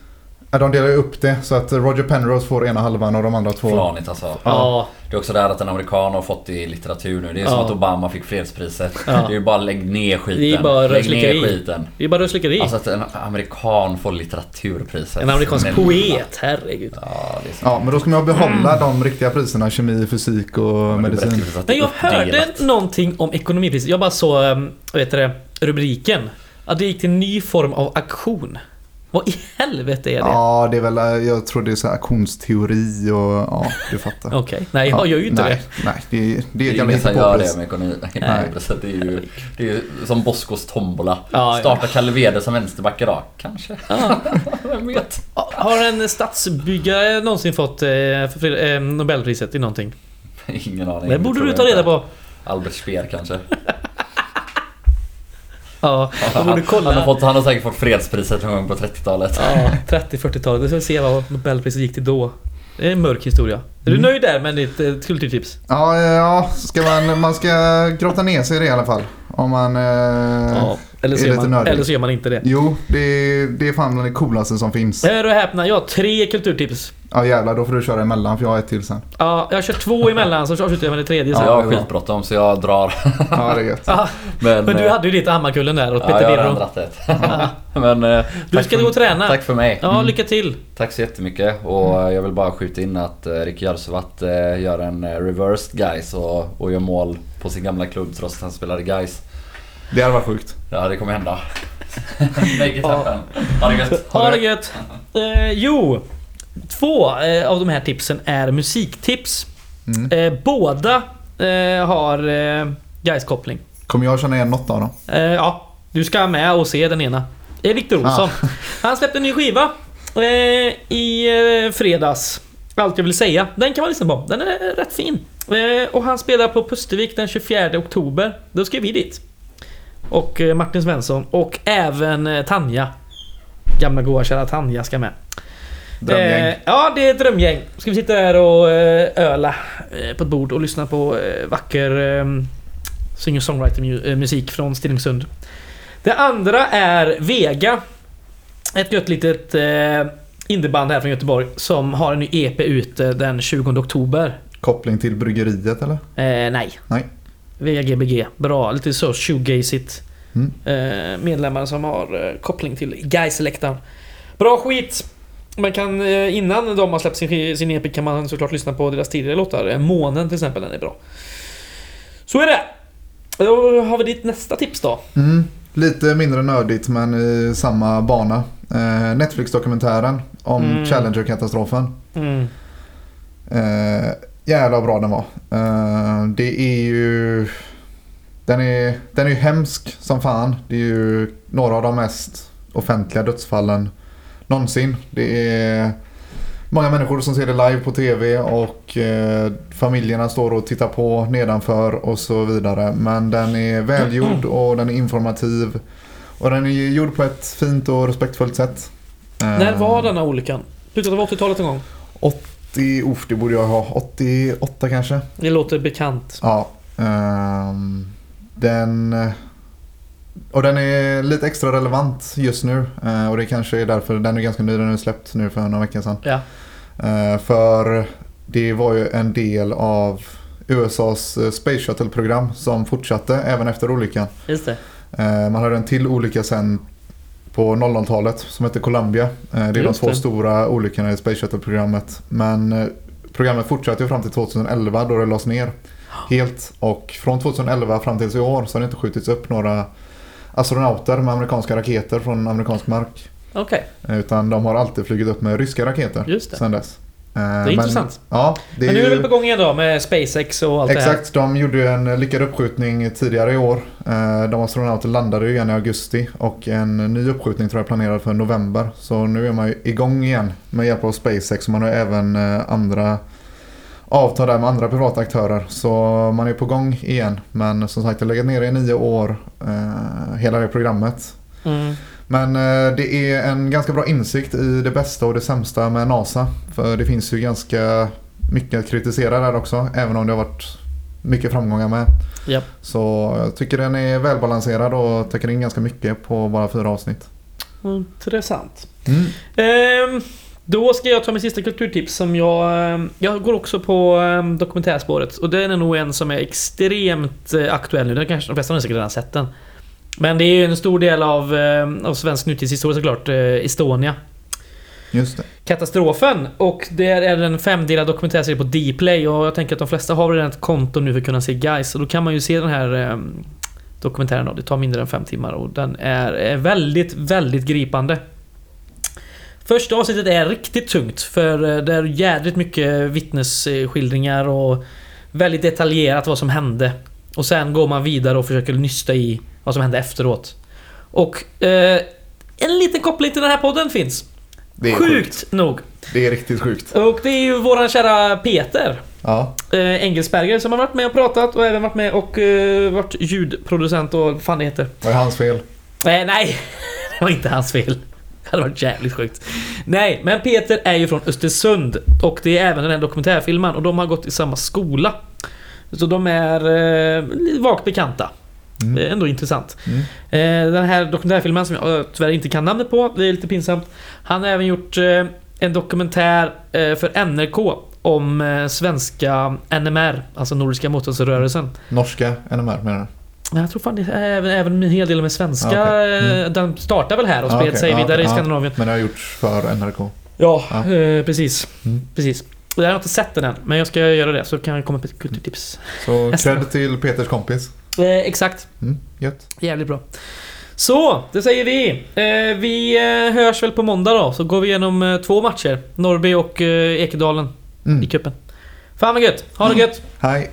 Ja, De delar ju upp det så att Roger Penrose får ena halvan och de andra två. Flanigt alltså. Ja. Det är också där att en amerikan har fått det i litteratur nu. Det är Ja. som att Obama fick fredspriset. Ja. Det är ju bara lägg ner skiten. Det är bara lägg ner skiten. Det är bara röslikeri. Alltså att en amerikan får litteraturpriset. en amerikansk Men- poet, herregud. Ja, det. Ja, men då ska man behålla de riktiga priserna kemi, fysik och det medicin. det Men jag hörde någonting om ekonomipriset. Jag bara såg, um, vad heter det, rubriken. Att det gick till en ny form av aktion. Vad i helvete är det? Ja, det är väl, jag tror det är så här aktionsteori och ja, du fattar. <laughs> Okej, nej jag gör ju inte nej, det. Nej, det är, det Det är ett ingen som gör det hittepåpris. med ekonomi. ekonomipriset. <laughs> Det är ju det är ju som Boskos tombola. Ja, ja. Starta Kalle Wede som vänsterback idag. Kanske. Ja. <laughs> Vem vet? Har en stadsbyggare någonsin fått eh, eh, Nobelpriset i någonting? Ingen aning. Det borde du ta reda på. Albert Speer kanske. Ja, borde Han, han, har kolla. fått, han har säkert fått fredspriset någon gång på 30-talet. Ja, 30-40-talet. Vi ska se vad Nobelpriset gick till då. Det är en mörk historia. Är du Mm. nöjd där med ditt eh, kulturtips? Ja, ja ska man, man ska grotta ner sig i det i alla fall. Om man... Eh, Ja. Eller så, man, eller så gör man inte det. Jo, det är, det är fan bland det coolaste som finns. Hör och häpna, jag har tre kulturtips. Ja jävlar, då får du köra emellan för jag har ett till sen. Ja, jag kör två emellan så avslutar jag med det tredje sen. jag det har skitbråttom så jag drar. Ja, det är gött. <laughs> Ja, Men, men du eh, hade ju ditt Hammarkullen där åt ja, Peter jag har redan Birro. dratt ett. <laughs> <laughs> Men eh, Du ska för- gå och träna. Tack för mig. Ja, lycka till. Tack så jättemycket och eh, jag vill bara skjuta in att Ricky Jarsuvat gör en reversed guys och, och gör mål på sin gamla klubb trots att han spelade guys. Det hade varit sjukt. Ja, det kommer hända. <laughs> Make it happen. Ha det gött. Ha det gött. Eh, jo, två eh, av de här tipsen är musiktips. Mm. Eh, båda eh, har eh, Gais-koppling. Kommer jag känna igen något av dem? Eh, ja, du ska med och se den ena. Det är Victor Olsson. Han släppte en ny skiva eh, i eh, fredags. Allt jag vill säga. Den kan man lyssna på. Den är rätt fin. Eh, och han spelar på Pustervik den 24 oktober. Då ska vi dit. Och eh, Martin Svensson och även eh, Tanja. Gamla goa kära Tanja ska med. Drömgäng. Eh, ja, det är ett drömgäng. Ska vi sitta där och eh, öla eh, på ett bord och lyssna på vacker singer-songwriter-musik från Stenungsund. Det andra är Vega. Ett gött litet indieband här från Göteborg som har en ny EP ute den 20 oktober. Koppling till bryggeriet eller? Nej. Nej. Vega Gbg. Bra. Lite så shoegazigt. Mm. Eh, medlemmar som har eh, koppling till Gais-läktaren. Bra skit! Man kan, eh, innan de har släppt sin, sin EP kan man såklart lyssna på deras tidigare låtar. Eh, Månen till exempel, den är bra. Så är det! Då har vi ditt nästa tips då. Mm. Lite mindre nördigt men i samma bana. Eh, Netflix-dokumentären om Mm. Challenger-katastrofen. Mm. Eh, jävla bra den var. Eh, det är ju... Den är, den är ju hemsk som fan. Det är ju några av de mest offentliga dödsfallen någonsin. Det är många människor som ser det live på TV och eh, familjerna står och tittar på nedanför och så vidare. Men den är välgjord och den är informativ. Och den är gjord på ett fint och respektfullt sätt. Eh, När var denna olyckan? Slutet av 80-talet en gång? 80, uff det borde jag ha. 88 kanske. Det låter bekant. Ja. ehm, den... Och den är lite extra relevant just nu. eh, och det kanske är därför den är ganska ny. Den är släppt nu för några veckor sedan. Ja. Eh, för det var ju en del av USAs eh, Space Shuttle-program som fortsatte även efter olyckan. Just det. Man hade en till olycka sen på 00-talet som heter Columbia. Eh, Det är de Just två det. stora olyckorna i Space Shuttle-programmet. Men eh, programmet fortsatte fram till 2011 då det lades ner helt. Och från 2011 fram till i år så har det inte skjutits upp några astronauter med amerikanska raketer från amerikansk mark. Okej, Eh, Utan de har alltid flugit upp med ryska raketer just det. sedan dess. Eh, Det är men, intressant. Ja, det Men nu är det väl på gång igen då med SpaceX och allt det här? Exakt, de gjorde ju en lyckad uppskjutning tidigare i år. Eh, De astronauter landade ju igen i augusti och en ny uppskjutning tror jag är planerad för november. Så nu är man ju igång igen med hjälp av SpaceX och man har även eh, andra avtal där med andra privata aktörer. Så man är på gång igen. Men som sagt, det har legat nere i nio år, hela det programmet. Mm. Men eh, det är en ganska bra insikt i det bästa och det sämsta med NASA. För det finns ju ganska mycket att kritisera där också. Även om det har varit mycket framgångar med. Japp. Så jag tycker den är välbalanserad och täcker in ganska mycket på bara fyra avsnitt. Intressant. Mm. Ehm, då ska jag ta min sista kulturtips som jag... ehm, Jag går också på ehm, dokumentärspåret och den är nog en som är extremt eh, aktuell nu. Den kanske de flesta har säkert redan sett den. Men det är ju en stor del av, ehm, av svensk nutidshistoria såklart. eh, Estonia. Just det. Katastrofen. Och det är en femdelad dokumentärserie på Dplay och jag tänker att de flesta har redan ett konto nu för att kunna se guys. Och då kan man ju se den här ehm, dokumentären då. Det tar mindre än fem timmar och den är, väldigt, väldigt gripande. Första avsnittet är riktigt tungt för eh, det är jädrigt mycket vittnesskildringar och väldigt detaljerat vad som hände. Och sen går man vidare och försöker nysta i vad som hände efteråt. Och eh, en liten koppling till den här podden finns. Det är Sjukt nog. Det är riktigt sjukt. Och det är ju våran kära Peter Ja, eh, Engelsberger som har varit med och pratat och även varit med och eh, varit ljudproducent och vad fan det heter. vad är hans fel? Eh, nej, <laughs> det var inte hans fel. Det hade varit jävligt sjukt. Nej, men Peter är ju från Östersund och det är även den här dokumentärfilmen och de har gått i samma skola. Så de är eh, vagt bekanta. Mm. Är ändå intressant. Mm. Eh, den här dokumentärfilmen som jag eh, tyvärr inte kan namnet på, det är lite pinsamt. Han har även gjort eh, en dokumentär eh, för NRK om eh, svenska NMR, alltså Nordiska motståndsrörelsen. Norska NMR menar du? Jag tror fan det är även, även en hel del med svenska. Okej. Mm. eh, Den startar väl här och Ja, spred okej. sig Ja, vidare i ja. Skandinavien. Men det har gjorts för NRK. Ja, Ja. eh, precis. Mm. precis. Jag har inte sett den än, men jag ska göra det så kan jag komma med ett kulturtips. Så <laughs> cred till Peters kompis. Eh, exakt. Mm, gött. Jävligt bra. Så, det säger vi. Eh, vi eh, hörs väl på måndag då, så går vi igenom eh, två matcher. Norrby och eh, Ekedalen Mm. i cupen. Fan vad gött. Ha det gött. Hej.